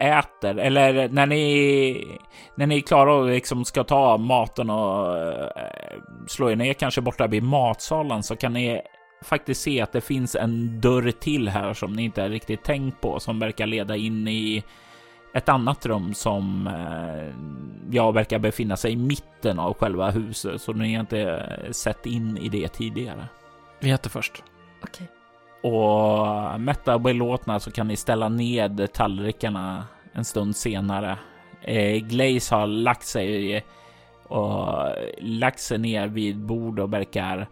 äter eller när ni när ni är klara och liksom ska ta maten och eh, slå er ner kanske borta vid matsalen så kan ni faktiskt se att det finns en dörr till här som ni inte riktigt tänkt på som verkar leda in i ett annat rum som eh, jag verkar befinna sig i mitten av själva huset så ni har inte sett in i det tidigare. Vi äter först. Okej. Och mätta och belåtna så kan ni ställa ned tallrikarna en stund senare. Eh, Glaze har lagt sig och lagt sig ner vid bord och verkar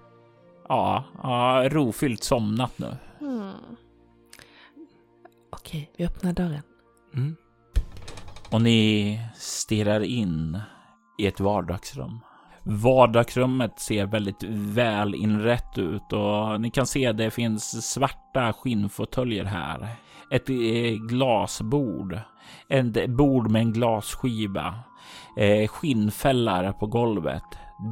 ja, ja rofyllt somnat nu. Hmm. Okej, vi öppnar dörren. Mm. Och ni stirrar in i ett vardagsrum. Vardagsrummet ser väldigt väl inrätt ut och ni kan se det finns svarta skinnfåtöljer här. Ett eh, glasbord. Ett bord med en glasskiva. Eh, skinnfällar på golvet.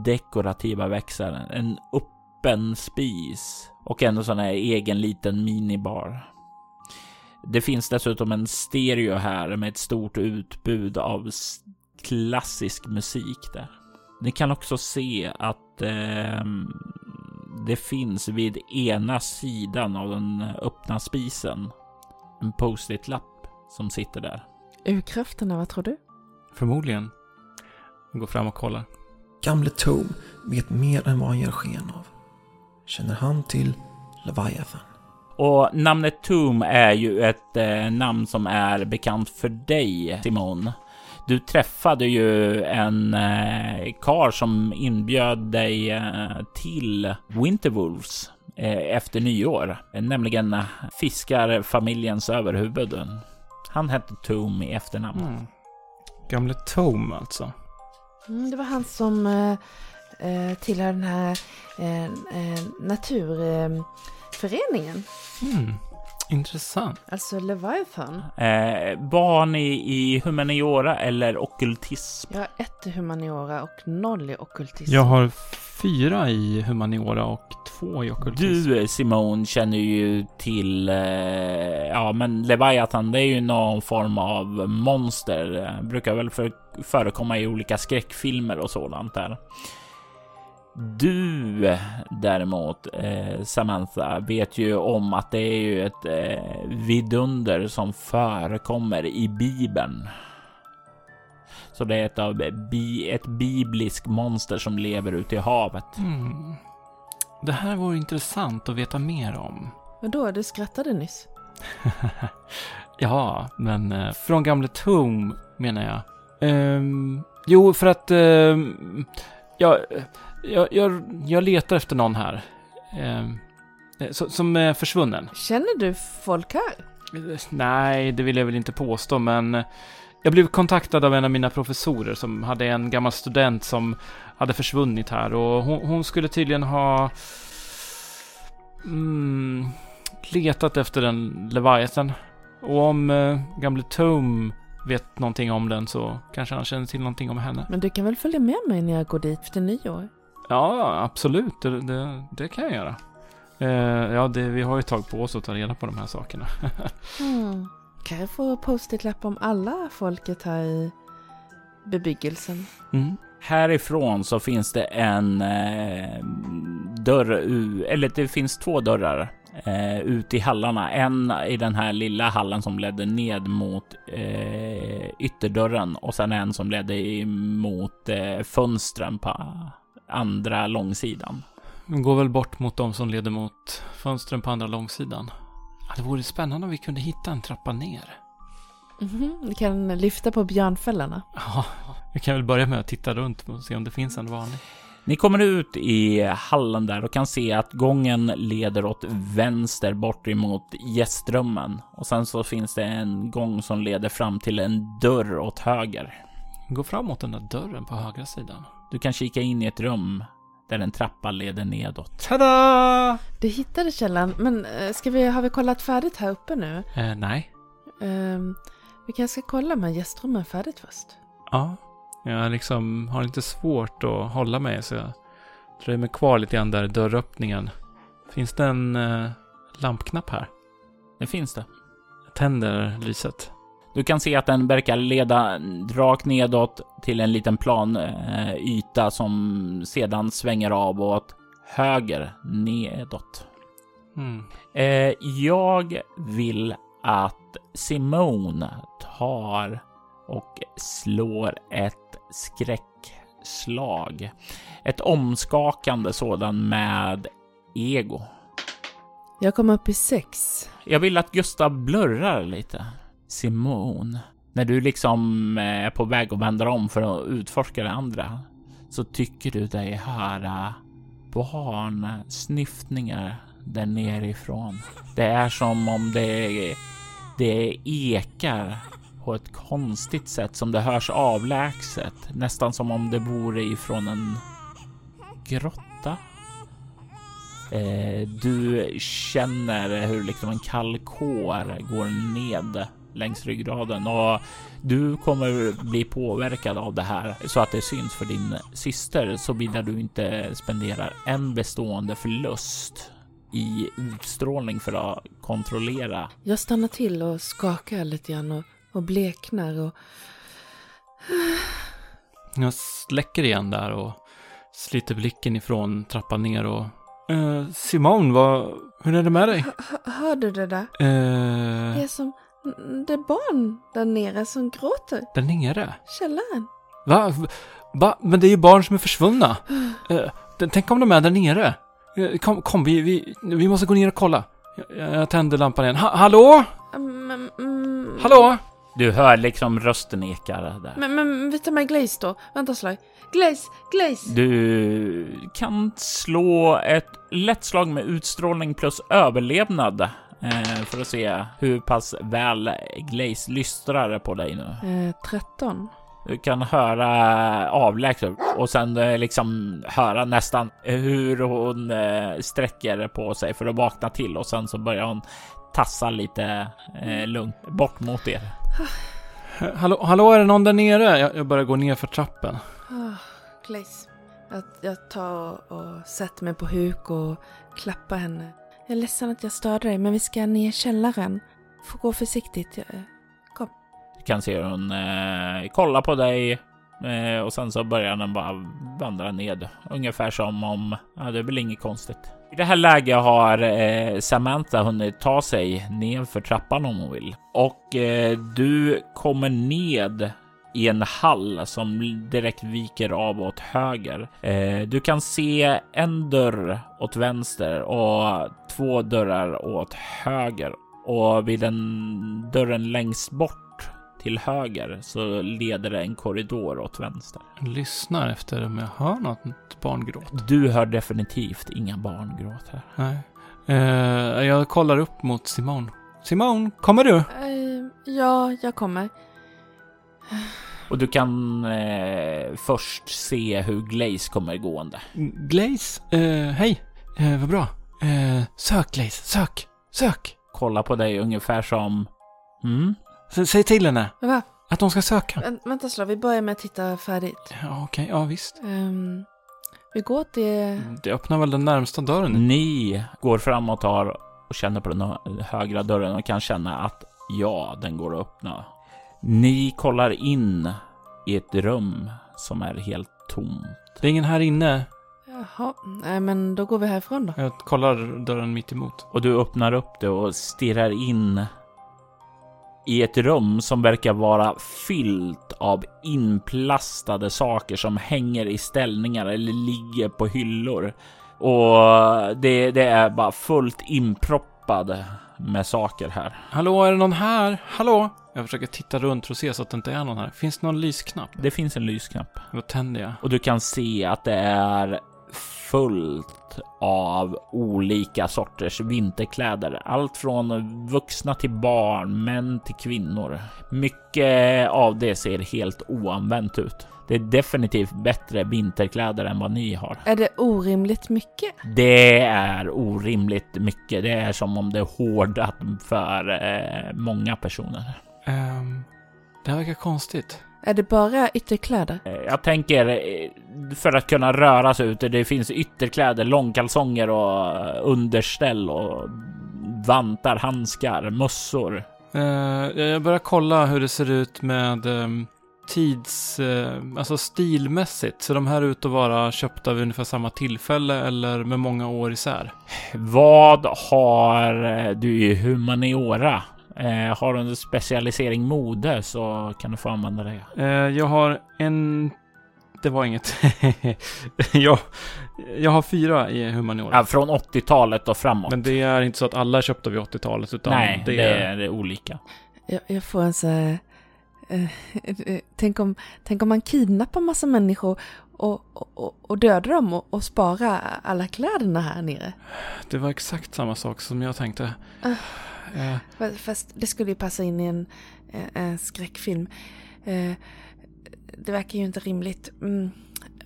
Dekorativa växlar. En öppen spis. Och en sån här egen liten minibar. Det finns dessutom en stereo här med ett stort utbud av klassisk musik där. Ni kan också se att eh, det finns vid ena sidan av den öppna spisen en post-it-lapp som sitter där. Urkrafterna, vad tror du? Förmodligen. Jag går fram och kollar. Gamle Tobe vet mer än vad han ger sken av. Känner han till Leviathan? Och namnet Tomb är ju ett eh, namn som är bekant för dig, Simon. Du träffade ju en eh, kar som inbjöd dig eh, till Winterwolves eh, efter nyår, nämligen eh, fiskarfamiljens överhuvud. Han hette Tom i efternamn. Mm. Gamle Tom alltså. Mm, det var han som eh, eh, tillhör den här eh, eh, naturföreningen. Mm. Intressant. alltså Leviathan. Eh, barn i, i humaniora eller ockultism. Jag har ett i humaniora och noll i ockultism. Jag har fyra i humaniora och två i ockultism. Du Simon känner ju till, eh, ja men Leviathan det är ju någon form av monster. Eh, Brukar väl för, förekomma i olika skräckfilmer och sådant där. Du däremot, eh, Samantha, vet ju om att det är ju ett eh, vidunder som förekommer i Bibeln. Så det är ett, av bi, ett bibliskt monster som lever ute i havet. Mm. Det här vore intressant att veta mer om. Vadå, du skrattade nyss? (laughs) ja, men eh, från gamle Tom menar jag. Ehm, jo, för att ehm, jag, jag, jag, jag letar efter någon här. Ehm, eh, så, som är försvunnen. Känner du folk här? Nej, det vill jag väl inte påstå, men eh, jag blev kontaktad av en av mina professorer som hade en gammal student som hade försvunnit här och hon, hon skulle tydligen ha mm, letat efter en Leviathan. Och om eh, gamle Tom vet någonting om den så kanske han känner till någonting om henne. Men du kan väl följa med mig när jag går dit efter nyår? Ja, absolut. Det, det, det kan jag göra. Eh, ja, det, vi har ju ett tag på oss att ta reda på de här sakerna. Hmm. (laughs) Kan jag få post-it-lapp om alla folket här i bebyggelsen? Mm. Härifrån så finns det en eh, dörr, u- eller det finns två dörrar eh, ut i hallarna. En i den här lilla hallen som ledde ned mot eh, ytterdörren och sen en som ledde mot eh, fönstren på andra långsidan. Vi går väl bort mot de som leder mot fönstren på andra långsidan. Det vore spännande om vi kunde hitta en trappa ner. Mhm, Du kan lyfta på björnfällorna. Ja, vi kan väl börja med att titta runt och se om det finns en vanlig. Ni kommer ut i hallen där och kan se att gången leder åt vänster bort emot gästrummen och sen så finns det en gång som leder fram till en dörr åt höger. Gå fram mot den där dörren på högra sidan. Du kan kika in i ett rum där en trappa leder nedåt. Tada! Du hittade källan, men eh, ska vi, har vi kollat färdigt här uppe nu? Eh, nej. Ehm, vi kanske ska kolla med gästrummen färdigt först. Ja. Jag liksom har lite svårt att hålla mig så jag dröjer mig kvar lite grann där i dörröppningen. Finns det en eh, lampknapp här? Det finns det. Jag tänder lyset. Du kan se att den verkar leda rakt nedåt till en liten plan eh, yta som sedan svänger av åt höger nedåt. Mm. Eh, jag vill att Simone tar och slår ett skräckslag. Ett omskakande sådan med ego. Jag kom upp i sex. Jag vill att Gustav blurrar lite. Simone, när du liksom eh, är på väg att vända om för att utforska det andra så tycker du dig höra barnsnyftningar där nerifrån. Det är som om det, det ekar på ett konstigt sätt som det hörs avlägset. Nästan som om det vore ifrån en grotta. Eh, du känner hur liksom en kall kår går ned längs ryggraden och du kommer bli påverkad av det här så att det syns för din syster såvida du inte spenderar en bestående förlust i utstrålning för att kontrollera. Jag stannar till och skakar lite grann och, och bleknar och... Jag släcker igen där och sliter blicken ifrån trappan ner och... Eh, Simon, vad... Hur är det med dig? H- hör du det där? Eh, Det är som... Det är barn där nere som gråter. där nere? Källaren. Va? Va? Men det är ju barn som är försvunna. (sighs) Eh, tänk om de är där nere? Eh, kom, kom vi, vi, vi måste gå ner och kolla. Jag, jag tänder lampan igen. Ha, hallå? Mm, mm, Hallå? Du hör liksom rösten eka där. Men, men vi tar med Glaze då. Vänta slag. Glaze, Glaze! Du kan slå ett lätt slag med utstrålning plus överlevnad för att se hur pass väl Glaze lystrar på dig nu. Eh, 13. Du kan höra avlägset och sen eh, liksom höra nästan hur hon eh, sträcker på sig för att vakna till och sen så börjar hon tassa lite eh, lugnt bort mot er. Hallå, hallå, är det någon där nere? Jag, jag börjar gå ner för trappen. Oh, Glaze. Jag, jag tar och, och sätter mig på huk och klappar henne. Jag är ledsen att jag störde dig, men vi ska ner i källaren. Får gå försiktigt. Jag, eh, Du kan se hur hon eh, kollar på dig eh, och sen så börjar den bara vandra ned. Ungefär som om, ja det är väl inget konstigt. I det här läget har eh, Samantha hunnit ta sig ner för trappan om hon vill. Och eh, du kommer ned i en hall som direkt viker av åt höger. Eh, du kan se en dörr åt vänster och två dörrar åt höger. Och vid den dörren längst bort till höger så leder det en korridor åt vänster. Jag lyssnar efter om jag hör något barngråt. Du hör definitivt inga barngråt här. Nej. Eh, jag kollar upp mot Simon. Simon, kommer du? Eh, ja, jag kommer. Och du kan eh, först se hur Glaze kommer gående. Glaze? Eh, hej. Eh, vad bra. Eh, sök Glaze, sök, sök. Kolla på dig ungefär som... Mm? S säg till henne Va? att de ska söka. Vä- vänta slag, vi börjar med att titta färdigt. Ja, okej, ja visst. Ehm, vi går till... Det öppnar väl den närmsta dörren. Ni går fram och tar och känner på den hö- högra dörren och kan känna att ja, den går att öppna. Ni kollar in i ett rum som är helt tomt. Det är ingen här inne. Jaha, nej men då går vi härifrån då. Jag kollar dörren mitt emot. Och du öppnar upp det och stirrar in i ett rum som verkar vara fyllt av inplastade saker som hänger i ställningar eller ligger på hyllor. Och det, det är bara fullt inproppad med saker här. Hallå, är det någon här? Hallå? Jag försöker titta runt för att se så att det inte är någon här. Finns det någon lysknapp? Det finns en lysknapp Då tänder jag. och du kan se att det är fullt av olika sorters vinterkläder. Allt från vuxna till barn, män till kvinnor. Mycket av det ser helt oanvänt ut. Det är definitivt bättre vinterkläder än vad ni har. Är det orimligt mycket? Det är orimligt mycket. Det är som om det är hårdat för eh, många personer. Ehm, det här verkar konstigt. Är det bara ytterkläder? Eh, Jag tänker eh, för att kunna röra sig ute. Det finns ytterkläder, långkalsonger och eh, underställ och vantar, handskar, mössor. Eh, jag börjar kolla hur det ser ut med ehm, tids... eh, alltså stilmässigt. Ser de här ut att vara köpta vid ungefär samma tillfälle eller med många år isär? Vad har du i humaniora? Eh, har du en specialisering mode så kan du få använda det. Eh, jag har en... Det var inget. (laughs) jag, jag har fyra i humaniora. Ja, från 80-talet och framåt. Men det är inte så att alla är köpta vid 80-talet utan Nej, det, det är... det är olika. Jag, jag får en så här... eh, eh, tänk, om, tänk om man kidnappar massa människor och, och, och, dödar dem och, och sparar alla kläderna här nere. Det var exakt samma sak som jag tänkte. Ah. Eh, Fast- det skulle ju passa in i en, eh, en skräckfilm. Eh, Det verkar ju inte rimligt. Mm.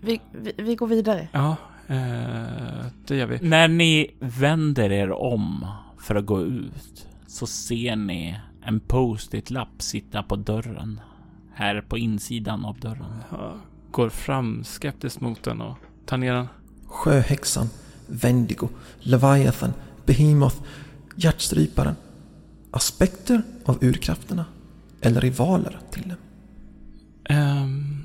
Vi, vi, vi går vidare. ja, eh, det gör vi. När ni vänder er om för att gå ut så ser ni en post-it-lapp sitta på dörren. Här på insidan av dörren. Jag går fram skeptiskt mot den och tar ner den. Sjöhäxan, Wendigo, Leviathan, Behemoth, Hjärtstryparen. Aspekter av urkrafterna eller rivaler till dem. Ehm,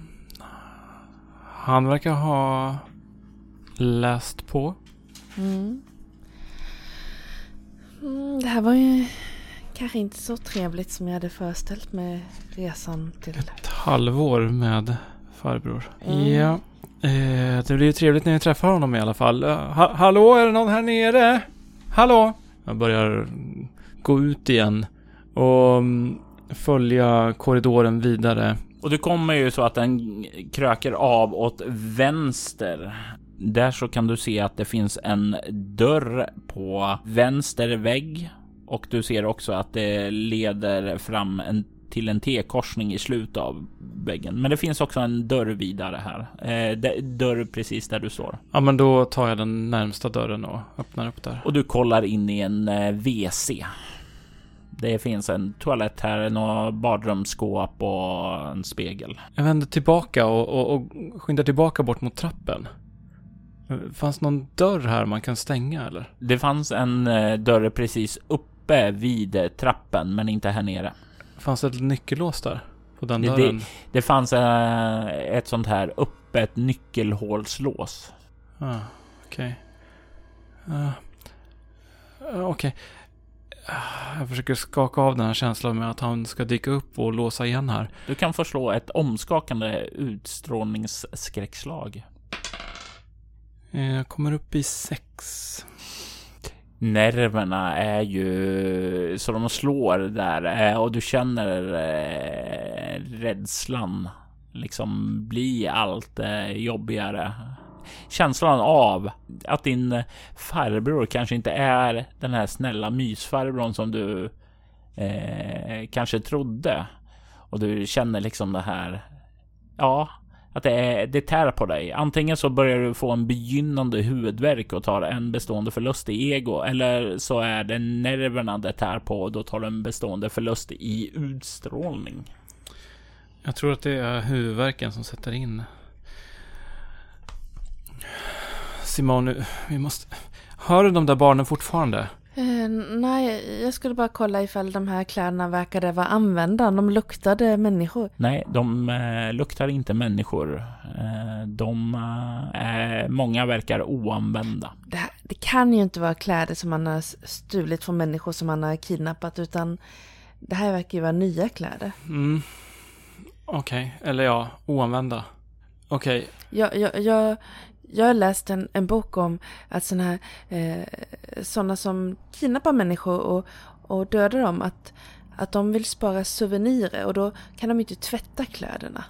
han verkar ha läst på. Mm. Mm, det här var ju kanske inte så trevligt som jag hade föreställt mig resan till. Ett halvår med farbror. Mm. Ja. Eh, det blir ju trevligt när vi träffar honom i alla fall. Eh, ha hallå, är det någon här nere? Hallå? Jag börjar gå ut igen och mm, följa korridoren vidare. Och du kommer ju så att den kröker av åt vänster. Där så kan du se att det finns en dörr på vänster vägg och du ser också att det leder fram en, till en T-korsning i slutet av väggen. Men det finns också en dörr vidare här. Eh, dörr precis där du står. Ja, men då tar jag den närmsta dörren och öppnar upp där. Och du kollar in i en eh, WC. Det finns en toalett här, några badrumsskåp och en spegel. Jag vänder tillbaka och, och, och skyndar tillbaka bort mot trappen. Fanns någon dörr här man kan stänga eller? Det fanns en eh, dörr precis uppe vid eh, trappen, men inte här nere. Fanns det ett nyckellås där? På den Det- dörren? Det fanns eh, ett sånt här öppet nyckelhålslås. Ah, Okej. Ah, ah, Okej. Jag försöker skaka av den här känslan med att han ska dyka upp och låsa igen här. Du kan få slå ett omskakande utstrålningsskräckslag. Eh, Jag kommer upp i sex. Nerverna är ju så de slår där eh, och du känner eh, rädslan liksom bli allt jobbigare. Känslan av att din farbror kanske inte är den här snälla mysfarbrorn som du eh, kanske trodde. Och du känner liksom det här. Ja, att det, är, det tär på dig. Antingen så börjar du få en begynnande huvudvärk och tar en bestående förlust i ego. Eller så är det nerverna det tär på och då tar du en bestående förlust i utstrålning. Jag tror att det är huvudvärken som sätter in. Simon, vi måste... Hör du de där barnen fortfarande? Eh, nej, jag skulle bara kolla ifall de här kläderna verkade vara använda. De luktade människor. Nej, de eh, luktar inte människor. Eh, de eh, är, många verkar oanvända. Det, här, det kan ju inte vara kläder som man har stulit från människor som man har kidnappat utan det här verkar ju vara nya kläder. Mm. Okej, eller ja, oanvända. Okej, Jag, jag, jag, jag har läst en, en bok om att sådana här, eh, sådana som kidnappar människor och, och dödar dem, att, att de vill spara souvenirer och då kan de inte tvätta kläderna.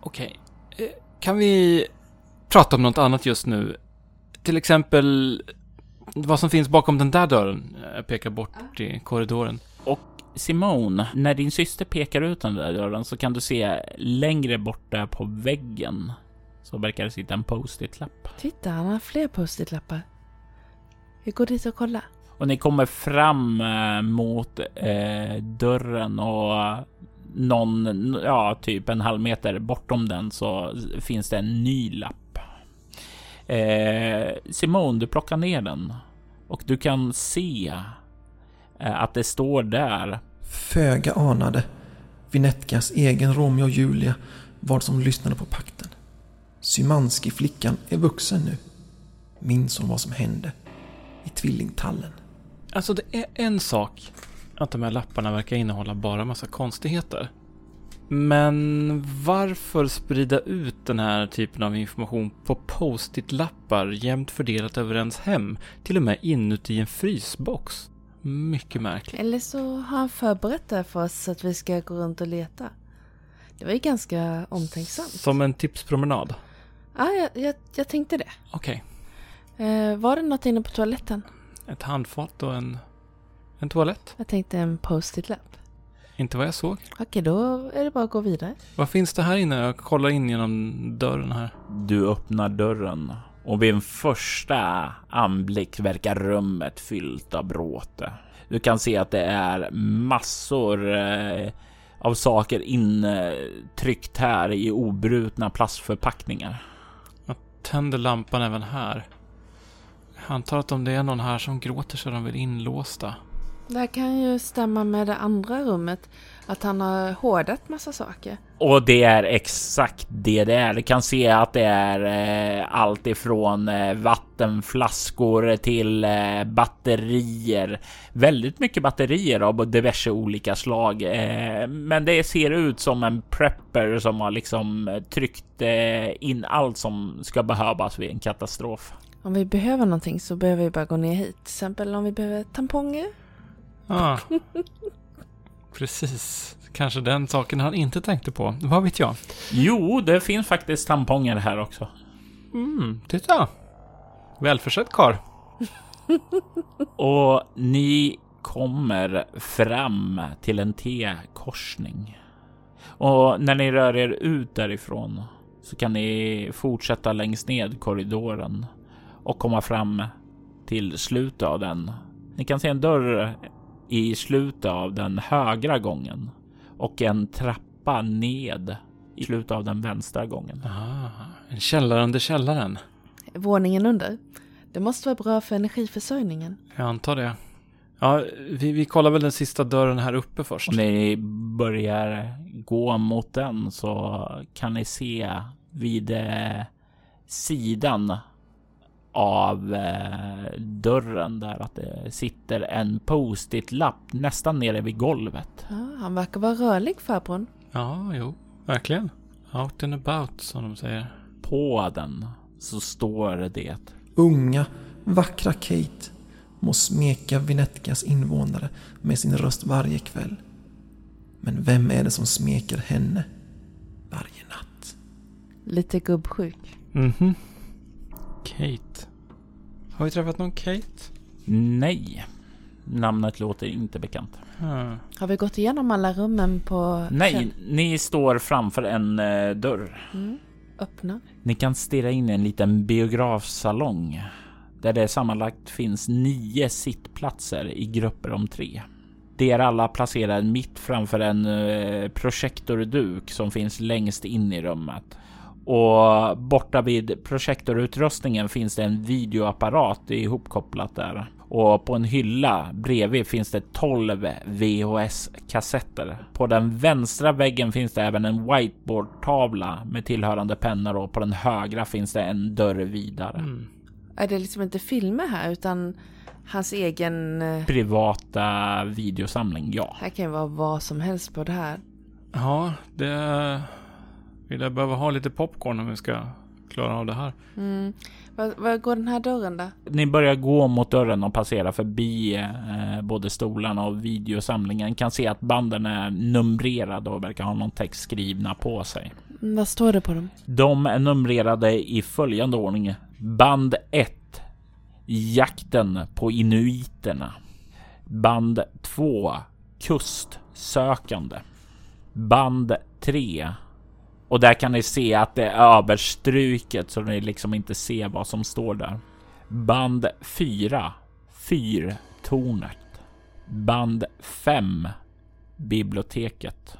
okej. Eh, Kan vi prata om något annat just nu? Till exempel vad som finns bakom den där dörren. Jag pekar bort i korridoren. Simone, när din syster pekar ut den där dörren så kan du se längre bort där på väggen så verkar det sitta en post-it-lapp. Titta, han har fler post-it-lappar. Vi går dit och kollar. Och ni kommer fram eh, mot eh, dörren och någon, ja, typ en halv meter bortom den så finns det en ny lapp. Eh, Simone, du plockar ner den och du kan se eh, att det står där. Föga anade Vinetkas egen Romeo och Julia vad som lyssnade på pakten. Symanski-flickan är vuxen nu. Minns hon vad som hände i tvillingtallen? Alltså det är en sak att de här lapparna verkar innehålla bara massa konstigheter. Men varför sprida ut den här typen av information på post-it-lappar jämnt fördelat över ens hem? Till och med inuti en frysbox. Mycket märkligt. Eller så har han förberett det för oss så att vi ska gå runt och leta. Det var ju ganska omtänksamt. Som en tipspromenad. Ja, jag, jag, jag tänkte det. Okej. Eh, var det något inne på toaletten? Ett handfat och en, en toalett. Jag tänkte en post-it-lapp. Inte vad jag såg. Okej, då är det bara att gå vidare. Vad finns det här inne? Jag kollar in genom dörren här. Du öppnar dörren och vid en första anblick verkar rummet fyllt av bråte. Du kan se att det är massor eh, av saker intryckt här i obrutna plastförpackningar. Tänder lampan även här. Jag antar att om det är någon här som gråter så är de väl inlåsta. Det här kan ju stämma med det andra rummet. Att han har hårdat massa saker. Och det är exakt det det är. Du kan se att det är eh, allt ifrån eh, vattenflaskor till eh, batterier. Väldigt mycket batterier av diverse olika slag. Eh, men det ser ut som en prepper som har liksom eh, tryckt eh, in allt som ska behövas vid en katastrof. Om vi behöver någonting så behöver vi bara gå ner hit. Till exempel om vi behöver tamponger. Ah. (laughs) Precis. Kanske den saken han inte tänkte på. Vad vet jag? Jo, det finns faktiskt tamponger här också. Mm, titta. Välförsett karl. (laughs) Och ni kommer fram till en T-korsning. Och när ni rör er ut därifrån så kan ni fortsätta längst ned korridoren och komma fram till slutet av den. Ni kan se en dörr i slutet av den högra gången och en trappa ned i slutet av den vänstra gången. Ah, en källare under källaren. Våningen under. Det måste vara bra för energiförsörjningen. Jag antar det. Ja, vi, vi kollar väl den sista dörren här uppe först. Om ni börjar gå mot den så kan ni se vid eh, sidan av eh, dörren där att det sitter en post-it-lapp nästan nere vid golvet. Ja, han verkar vara rörlig farbrorn. Ja, jo, verkligen. Out and about, som de säger. På den så står det Unga, vackra Kate må smeka Vinetkas invånare med sin röst varje kväll. Men vem är det som smeker henne varje natt? Lite gubbsjuk. Mhm. Kate. Har vi träffat någon Kate? Nej. Namnet låter inte bekant. Hmm. Har vi gått igenom alla rummen på... Nej, ni står framför en eh, dörr. Mm. Öppna. Ni kan stirra in i en liten biografsalong där det sammanlagt finns nio sittplatser i grupper om tre. De är alla placerade mitt framför en eh, projektorduk som finns längst in i rummet. Och borta vid projektorutrustningen finns det en videoapparat ihopkopplat där. Och på en hylla bredvid finns det 12 VHS-kassetter. På den vänstra väggen finns det även en whiteboardtavla med tillhörande pennor och på den högra finns det en dörr vidare. Mm. Är det liksom inte filmer här utan hans egen... eh, Privata videosamling, ja. Här kan ju vara vad som helst på det här. Ja, det... Vi lär behöva ha lite popcorn om vi ska klara av det här. Mm. Var, var går den här dörren då? Ni börjar gå mot dörren och passera förbi eh, både stolarna och videosamlingen. Kan se att banden är numrerade och verkar ha någon text skrivna på sig. Mm, Vad står det på dem? De är numrerade i följande ordning. Band 1. Jakten på inuiterna. Band 2. Kustsökande. Band 3. Och där kan ni se att det är överstruket så ni liksom inte ser vad som står där. Band 4. Fyrtornet. Band 5. Biblioteket.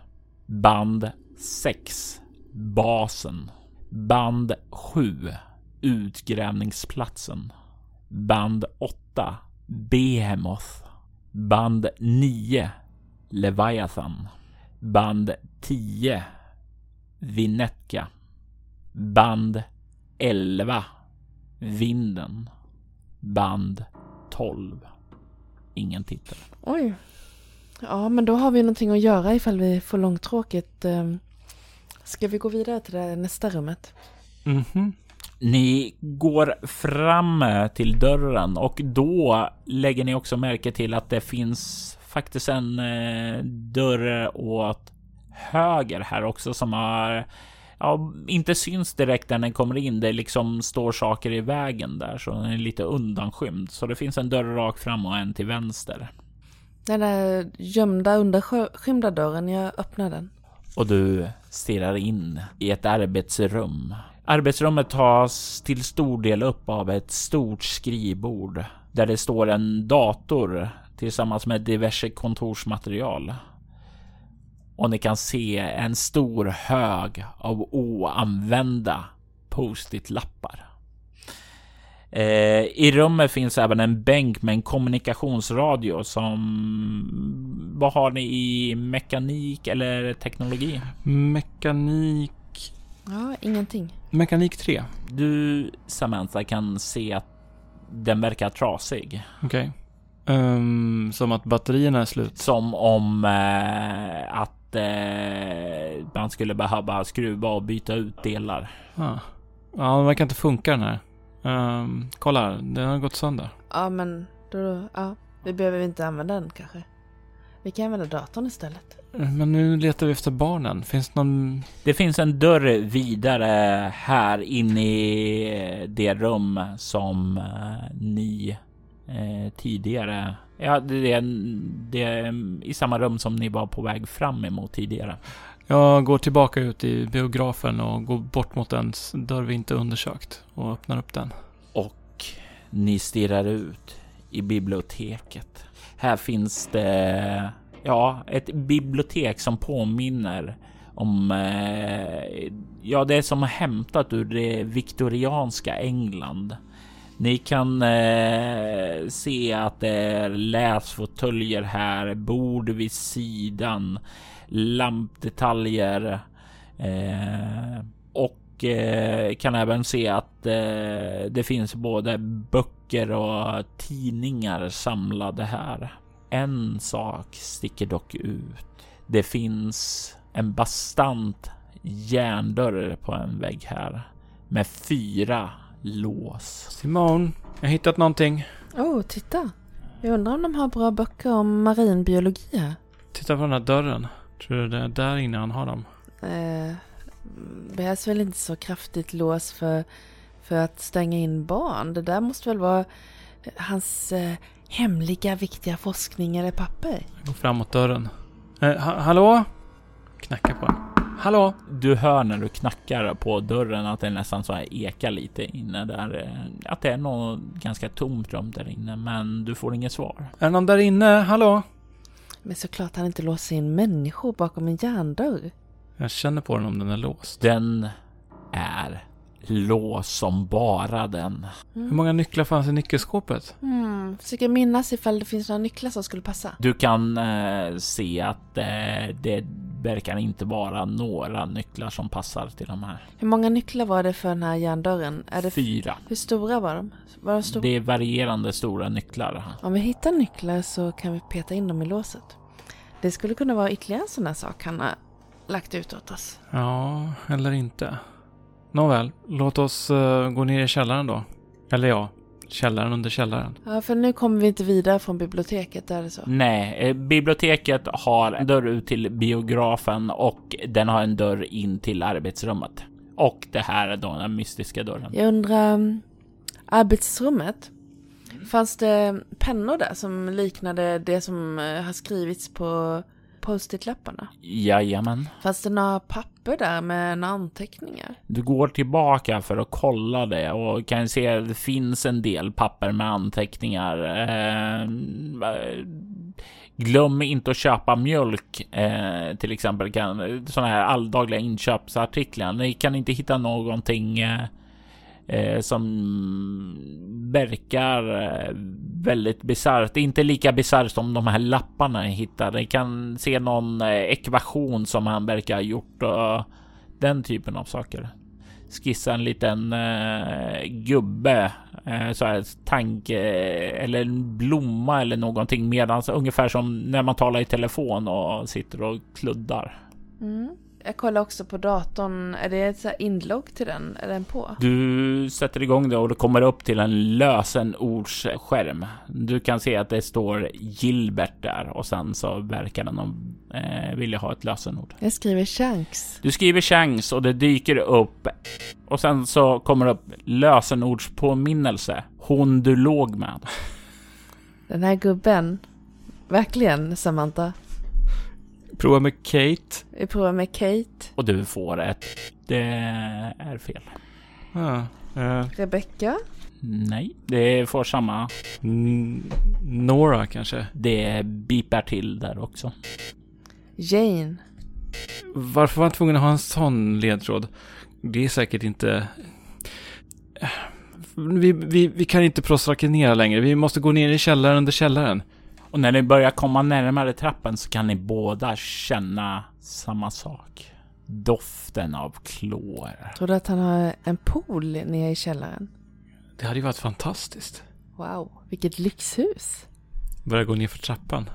Band 6. Basen. Band 7. Utgrävningsplatsen. Band 8. Behemoth. Band 9. Leviathan. Band 10. Vinetka. Band 11. Vinden. Band 12. Ingen tittare. Oj. Ja, men då har vi någonting att göra ifall vi får långtråkigt. Ehm, Ska vi gå vidare till det nästa rummet? Mhm. Ni går fram till dörren och då lägger ni också märke till att det finns faktiskt en eh, dörr åt höger här också som har ja, inte syns direkt när den kommer in. Det liksom står saker i vägen där så den är lite undanskymd. Så det finns en dörr rakt fram och en till vänster. Den där gömda undanskymda dörren, jag öppnar den. och du stirrar in i ett arbetsrum. Arbetsrummet tas till stor del upp av ett stort skrivbord där det står en dator tillsammans med diverse kontorsmaterial. Och ni kan se en stor hög av oanvända post-it-lappar. Eh, I rummet finns även en bänk med en kommunikationsradio som... Vad har ni i mekanik eller teknologi? Mekanik... Ja, ingenting. Mekanik 3. Du Samantha kan se att den verkar trasig. Okej. Ehm, som att batterierna är slut. Som om eh, att eh, man skulle behöva skruva och byta ut delar. Ah. Ja, den verkar inte funka den här. Ehm, kolla, den har gått sönder. Ja, men då, ja, vi behöver inte använda den kanske. Vi kan använda datorn istället. Men nu letar vi efter barnen. Finns det någon... Det finns en dörr vidare här inne i det rum som eh, ni eh, tidigare... Ja, det är, det i samma rum som ni var på väg fram emot tidigare. Jag går tillbaka ut i biografen och går bort mot den dörr vi inte undersökt och öppnar upp den. Och ni stirrar ut i biblioteket. Här finns det, ja, ett bibliotek som påminner om, eh, ja, det är som hämtat ur det viktorianska England. Ni kan eh, se att det är läsfåtöljer här, bord vid sidan, lampdetaljer eh, och eh, kan även se att eh, det finns både böcker och tidningar samlade här. En sak sticker dock ut. Det finns en bastant järndörr på en vägg här med fyra lås. Simon, jag har hittat någonting. Oh, titta. Jag undrar om de har bra böcker om marinbiologi här. Titta på den här dörren. Tror du det är där inne han har dem? Eh, behövs väl inte så kraftigt lås för, för att stänga in barn. Det där måste väl vara hans eh, hemliga viktiga forskning eller papper. Jag går fram mot dörren. Eh, ha hallå? Knackar på den. Hallå? Du hör när du knackar på dörren att det nästan så här ekar lite inne där. eh, Att det är något ganska tomt rum där inne, men du får inget svar. Är det någon där inne? Hallå? Men såklart han inte låser in människor bakom en järndörr. Jag känner på den om den är låst. Den är lås som bara den. Hur många nycklar fanns i nyckelskåpet? Hmm, försöker minnas ifall det finns några nycklar som skulle passa. Du kan eh, se att eh, det verkar inte vara några nycklar som passar till de här. Hur många nycklar var det för den här järndörren? Är det Fyra. Hur stora var de? Var de stora? Det är varierande stora nycklar. Om vi hittar nycklar så kan vi peta in dem i låset. Det skulle kunna vara ytterligare en sån här sak han har lagt ut åt oss. Ja, eller inte. Nåväl, låt oss eh, gå ner i källaren då. Eller ja, källaren under källaren. Ja, för nu kommer vi inte vidare från biblioteket, är det så? Nej, eh, biblioteket har en dörr ut till biografen och den har en dörr in till arbetsrummet. Och det här är då den mystiska dörren. Jag undrar, um, arbetsrummet? Fanns det pennor där som liknade det som eh, har skrivits på post-it-lapparna? Jajamän. Fanns det några papper där med några anteckningar? Du går tillbaka för att kolla det och kan se att det finns en del papper med anteckningar. Eh, glöm inte att köpa mjölk eh, till exempel. Kan, sådana här alldagliga inköpsartiklar. Ni kan inte hitta någonting eh, eh, som verkar eh, väldigt bisarrt. Inte lika bisarrt som de här lapparna jag hittade. Ni kan se någon eh, ekvation som han verkar ha gjort och eh, den typen av saker. Skissa en liten eh, gubbe, eh, så här tanke eller en blomma eller någonting medans ungefär som när man talar i telefon och sitter och kluddar. Mm. Jag kollar också på datorn. Är det ett så inlogg till den? Är den på? Du sätter igång det och det kommer upp till en lösenordsskärm. Du kan se att det står Gilbert där och sen så verkar den eh, vilja ha ett lösenord. Jag skriver chans. Du skriver chans och det dyker upp och sen så kommer det upp lösenordspåminnelse. Hon du låg med. Den här gubben. Verkligen, Samantha. Prova med Kate. Vi provar med Kate, Och du får ett. Det är fel. Ja, eh, Rebecca. Nej, det får samma. N- Nora kanske. Det bipar till där också. Jane. Varför var han tvungen att ha en sån ledtråd? Det är säkert inte... Vi, vi, vi kan inte prostrakinera längre. Vi måste gå ner i källaren under källaren. Och när ni börjar komma närmare trappen så kan ni båda känna samma sak. Doften av klor. Tror du att han har en pool nere i källaren? Det hade ju varit fantastiskt. Wow, vilket lyxhus. Börja gå ner för trappan.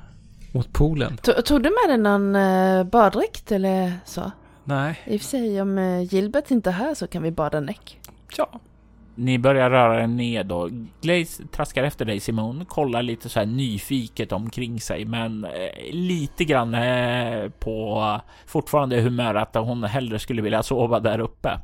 Mot poolen. To- Tog du med dig någon uh, baddräkt eller så? Nej. I och för sig, om uh, Gilbert inte är här så kan vi bada näck. Ja. Ni börjar röra er ned och Glaze traskar efter dig Simon, kollar lite så här nyfiket omkring sig, men eh, lite grann eh, på fortfarande humör att hon hellre skulle vilja sova där uppe.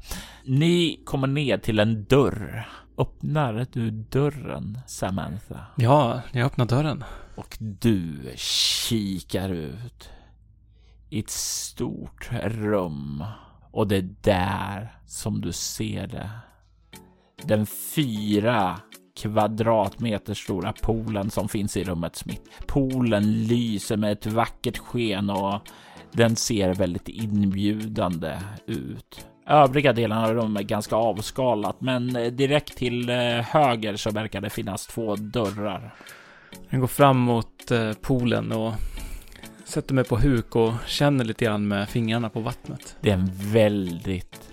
Ni kommer ned till en dörr. Öppnar du dörren, Samantha? Ja, jag öppnar dörren. Och du kikar ut i ett stort rum. Och det är där som du ser det. Den fyra kvadratmeter stora poolen som finns i rummets mitt. Poolen lyser med ett vackert sken och den ser väldigt inbjudande ut. Övriga delarna av rummet är ganska avskalat, men direkt till eh, höger så verkar det finnas två dörrar. Jag går fram mot eh, poolen och sätter mig på huk och känner lite grann med fingrarna på vattnet. Det är en väldigt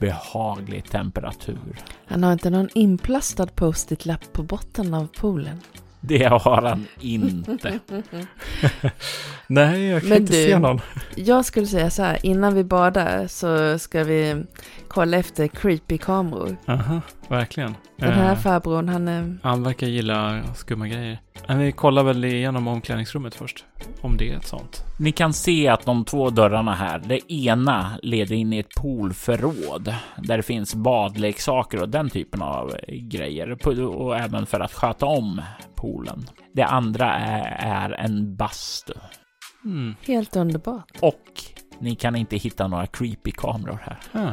behaglig temperatur. Han har inte någon inplastad post-it-lapp på botten av poolen. Det har han inte. (laughs) Nej, jag kan Men inte du- se någon. Jag skulle säga så här, innan vi badar så ska vi kolla efter creepy kameror. Aha, verkligen. Den här Eh, farbrorn, han är... han verkar gilla skumma grejer. Men vi kollar väl igenom omklädningsrummet först. Om det är ett sånt. Ni kan se att de två dörrarna här, det ena leder in i ett poolförråd där det finns badleksaker och den typen av grejer och även för att sköta om poolen. Det andra är, är en bastu Hmm. Helt underbart. och ni kan inte hitta några creepy kameror här. Ah.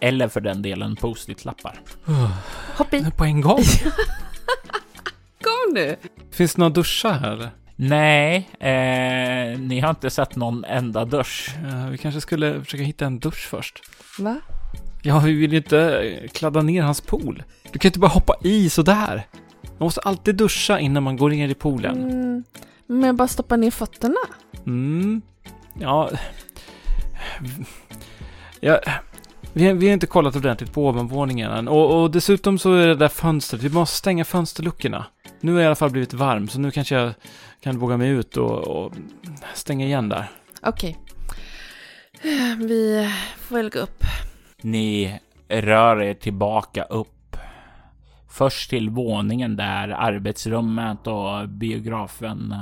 Eller för den delen post-it-lappar. (sighs) Hopp i! På en gång? (laughs) Kom nu! Finns det några duschar här? Nej, eh, ni har inte sett någon enda dusch. Eh, vi kanske skulle försöka hitta en dusch först. Va? Ja, vi vill ju inte kladda ner hans pool. Du kan ju inte bara hoppa i sådär. Man måste alltid duscha innan man går ner i poolen. Mm, men jag bara stoppar ner fötterna. Mm. Ja. ja. Vi, har- vi har inte kollat ordentligt på ovanvåningen än. Och, och dessutom så är det där fönstret. Vi måste stänga fönsterluckorna. Nu har jag i alla fall blivit varm, så nu kanske jag kan våga mig ut och, och stänga igen där. Okej. Vi får väl gå upp. Ni rör er tillbaka upp. Först till våningen där arbetsrummet och biografen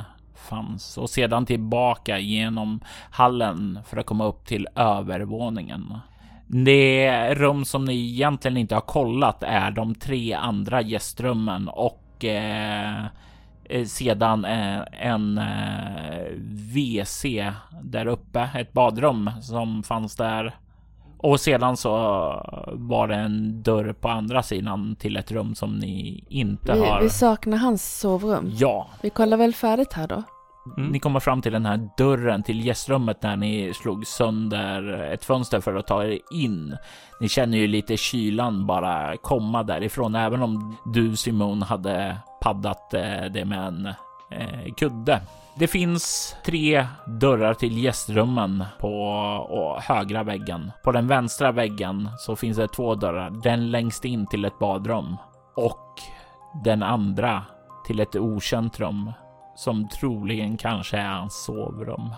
fanns och sedan tillbaka genom hallen för att komma upp till övervåningen. Det rum som ni egentligen inte har kollat är de tre andra gästrummen och eh, eh, sedan eh, en eh, WC där uppe, ett badrum som fanns där och sedan så var det en dörr på andra sidan till ett rum som ni inte Vi, har. vi saknar hans sovrum. Ja, Vi kollar väl färdigt här då. Mm. ni kommer fram till den här dörren till gästrummet när ni slog sönder ett fönster för att ta er in. Ni känner ju lite kylan bara komma därifrån, även om du Simon hade paddat eh, det med en eh, kudde. Det finns tre dörrar till gästrummen på högra väggen. På den vänstra väggen så finns det två dörrar. Den längst in till ett badrum och den andra till ett okänt rum som troligen kanske är hans sovrum.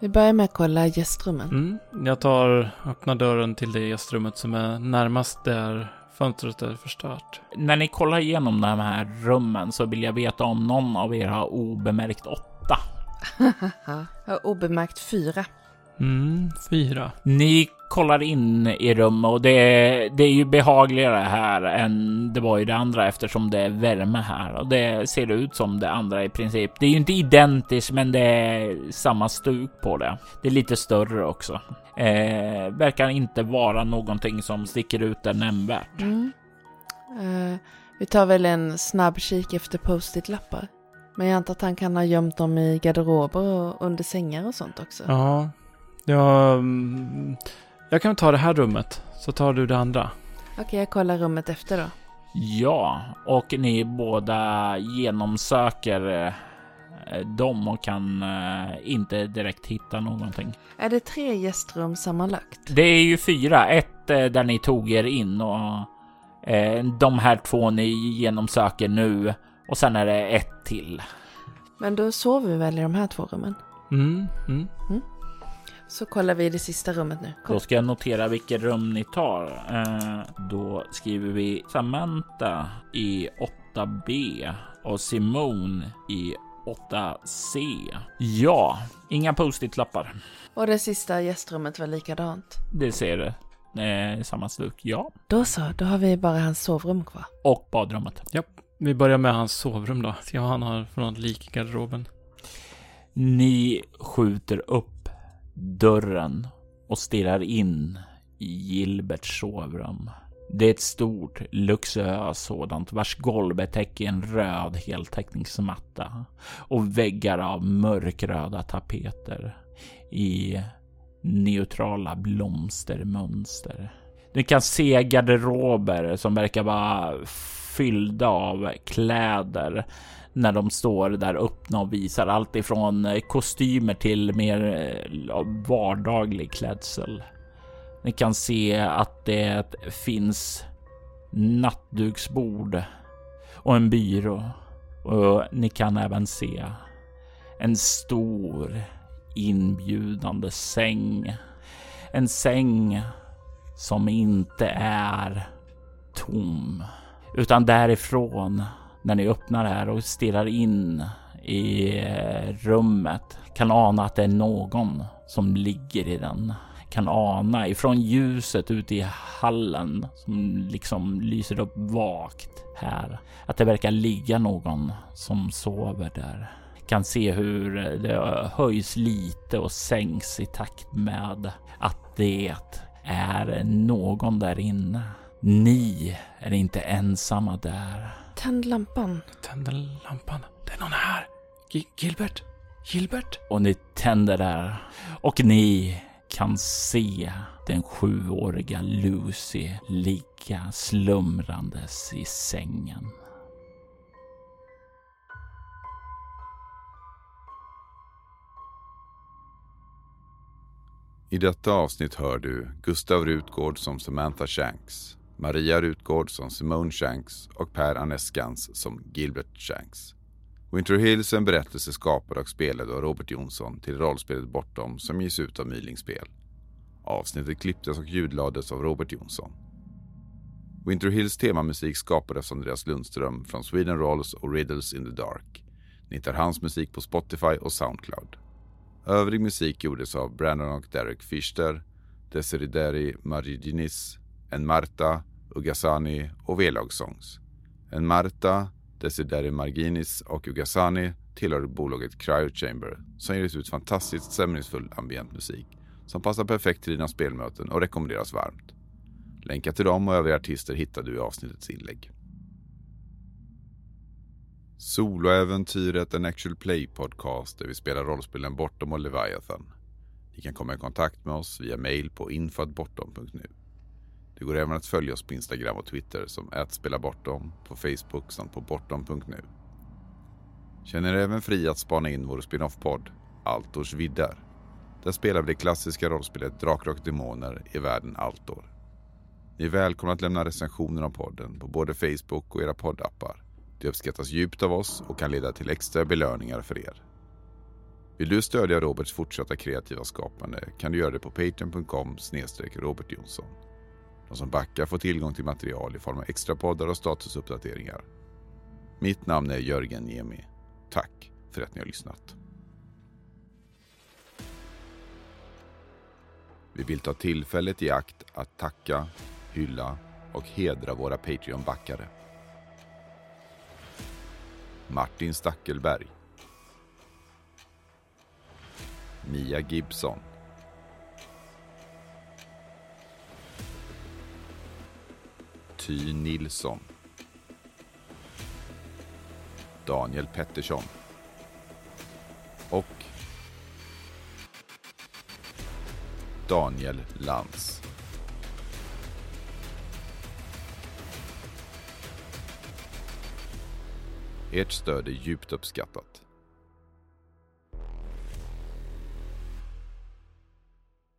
Vi börjar med att kolla gästrummen. Mm. Jag tar, öppnar dörren till det gästrummet som är närmast där fönstret är förstört. När ni kollar igenom de här rummen så vill jag veta om någon av er har obemärkt åtta. (laughs) Jag har obemärkt fyra. Mm, fyra. Ni kollar in i rummet och det är, det är ju behagligare här än det var i det andra eftersom det är värme här och det ser ut som det andra i princip. Det är ju inte identiskt, men det är samma stuk på det. Det är lite större också. Eh, verkar inte vara någonting som sticker ut där nämnvärt. Mm. Eh, vi tar väl en snabb kik efter post-it-lappar. Men jag antar att han kan ha gömt dem i garderober och under sängar och sånt också. Ja. Ja, mm, jag kan ta det här rummet, så tar du det andra. Okej, jag kollar rummet efter då. Ja, och ni båda genomsöker eh, dem och kan eh, inte direkt hitta någonting. Är det tre gästrum sammanlagt? Det är ju fyra. Ett eh, där ni tog er in och de här två ni genomsöker nu och sen är det ett till. Men då sover vi väl i de här två rummen? Mm, mm. Så kollar vi det sista rummet nu. Kom. Då ska jag notera vilket rum ni tar. Eh, då skriver vi Samantha i 8B och Simone i 8C. Ja, inga post-it-lappar. Och det sista gästrummet var likadant. Det ser du. Eh, samma stuk, ja. Då så, då har vi bara hans sovrum kvar. Och badrummet. Japp, vi börjar med hans sovrum då. Se vad han har för något lik i garderoben. Ni skjuter upp dörren och stirrar in i Gilberts sovrum. Det är ett stort, luxuöst sådant vars golv är täckt i en röd heltäckningsmatta och väggar av mörkröda tapeter i neutrala blomstermönster. Du kan se garderober som verkar vara fyllda av kläder när de står där öppna och visar allt ifrån eh, kostymer till mer eh, vardaglig klädsel. Ni kan se att det finns nattduksbord och en byrå och ni kan även se en stor inbjudande säng. En säng som inte är tom utan därifrån när ni öppnar här och stirrar in i eh, rummet kan ana att det är någon som ligger i den. Kan ana ifrån ljuset ute i hallen som liksom lyser upp vagt här att det verkar ligga någon som sover där. Kan se hur det höjs lite och sänks i takt med att det är någon där inne. Ni är inte ensamma där. Tänd lampan. Tänder lampan. Det är någon här. Gi- Gilbert? Gilbert? Och ni tänder där. Och ni kan se den sjuåriga Lucy ligga slumrandes i sängen. I detta avsnitt hör du Gustav Rutgård som Samantha Shanks, Maria Rutgård som Simone Shanks och Per Aneskans som Gilbert Shanks. Winter Hills är en berättelse skapad och spelad av Robert Jonsson till rollspelet Bortom som ges ut av Mylingspel. Avsnittet klipptes och ljudlades av Robert Jonsson. Winter Hills temamusik skapades av Andreas Lundström från Sweden Rolls och Riddles in the Dark. Ni hittar hans musik på Spotify och Soundcloud. Övrig musik gjordes av Brandon och Derek Fischer, Desirée Derry, Marie Mariginis, en Marta, Ugasani och V-lagssångs. En Marta, Desideri Marginis och Ugasani tillhör bolaget Cryo Chamber som ger ut fantastiskt stämningsfull ambient musik som passar perfekt till dina spelmöten och rekommenderas varmt. Länkar till dem och övriga artister hittar du i avsnittets inlägg. Soloäventyret en actual play podcast där vi spelar rollspelen Bortom och Leviathan. Ni kan komma i kontakt med oss via mail på infatbortom.nu. Det går även att följa oss på Instagram och Twitter som @spelabortom, på Facebook samt på bortom.nu. Känner er även fri att spana in vår spin-off-podd Altors viddar. Där spelar vi det klassiska rollspelet Drakar och Demoner i världen Altor. Ni är välkomna att lämna recensioner av podden på både Facebook och era poddappar. Det uppskattas djupt av oss och kan leda till extra belöningar för er. Vill du stödja Roberts fortsatta kreativa skapande kan du göra det på patreon.com Robert Jonsson. De som backar får tillgång till material i form av extra poddar och statusuppdateringar. Mitt namn är Jörgen Niemi. Tack för att ni har lyssnat. Vi vill ta tillfället i akt att tacka, hylla och hedra våra Patreon-backare. Martin Stackelberg. Mia Gibson. Ty Nilsson. Daniel Pettersson. Och Daniel Lantz. Ert stöd är djupt uppskattat.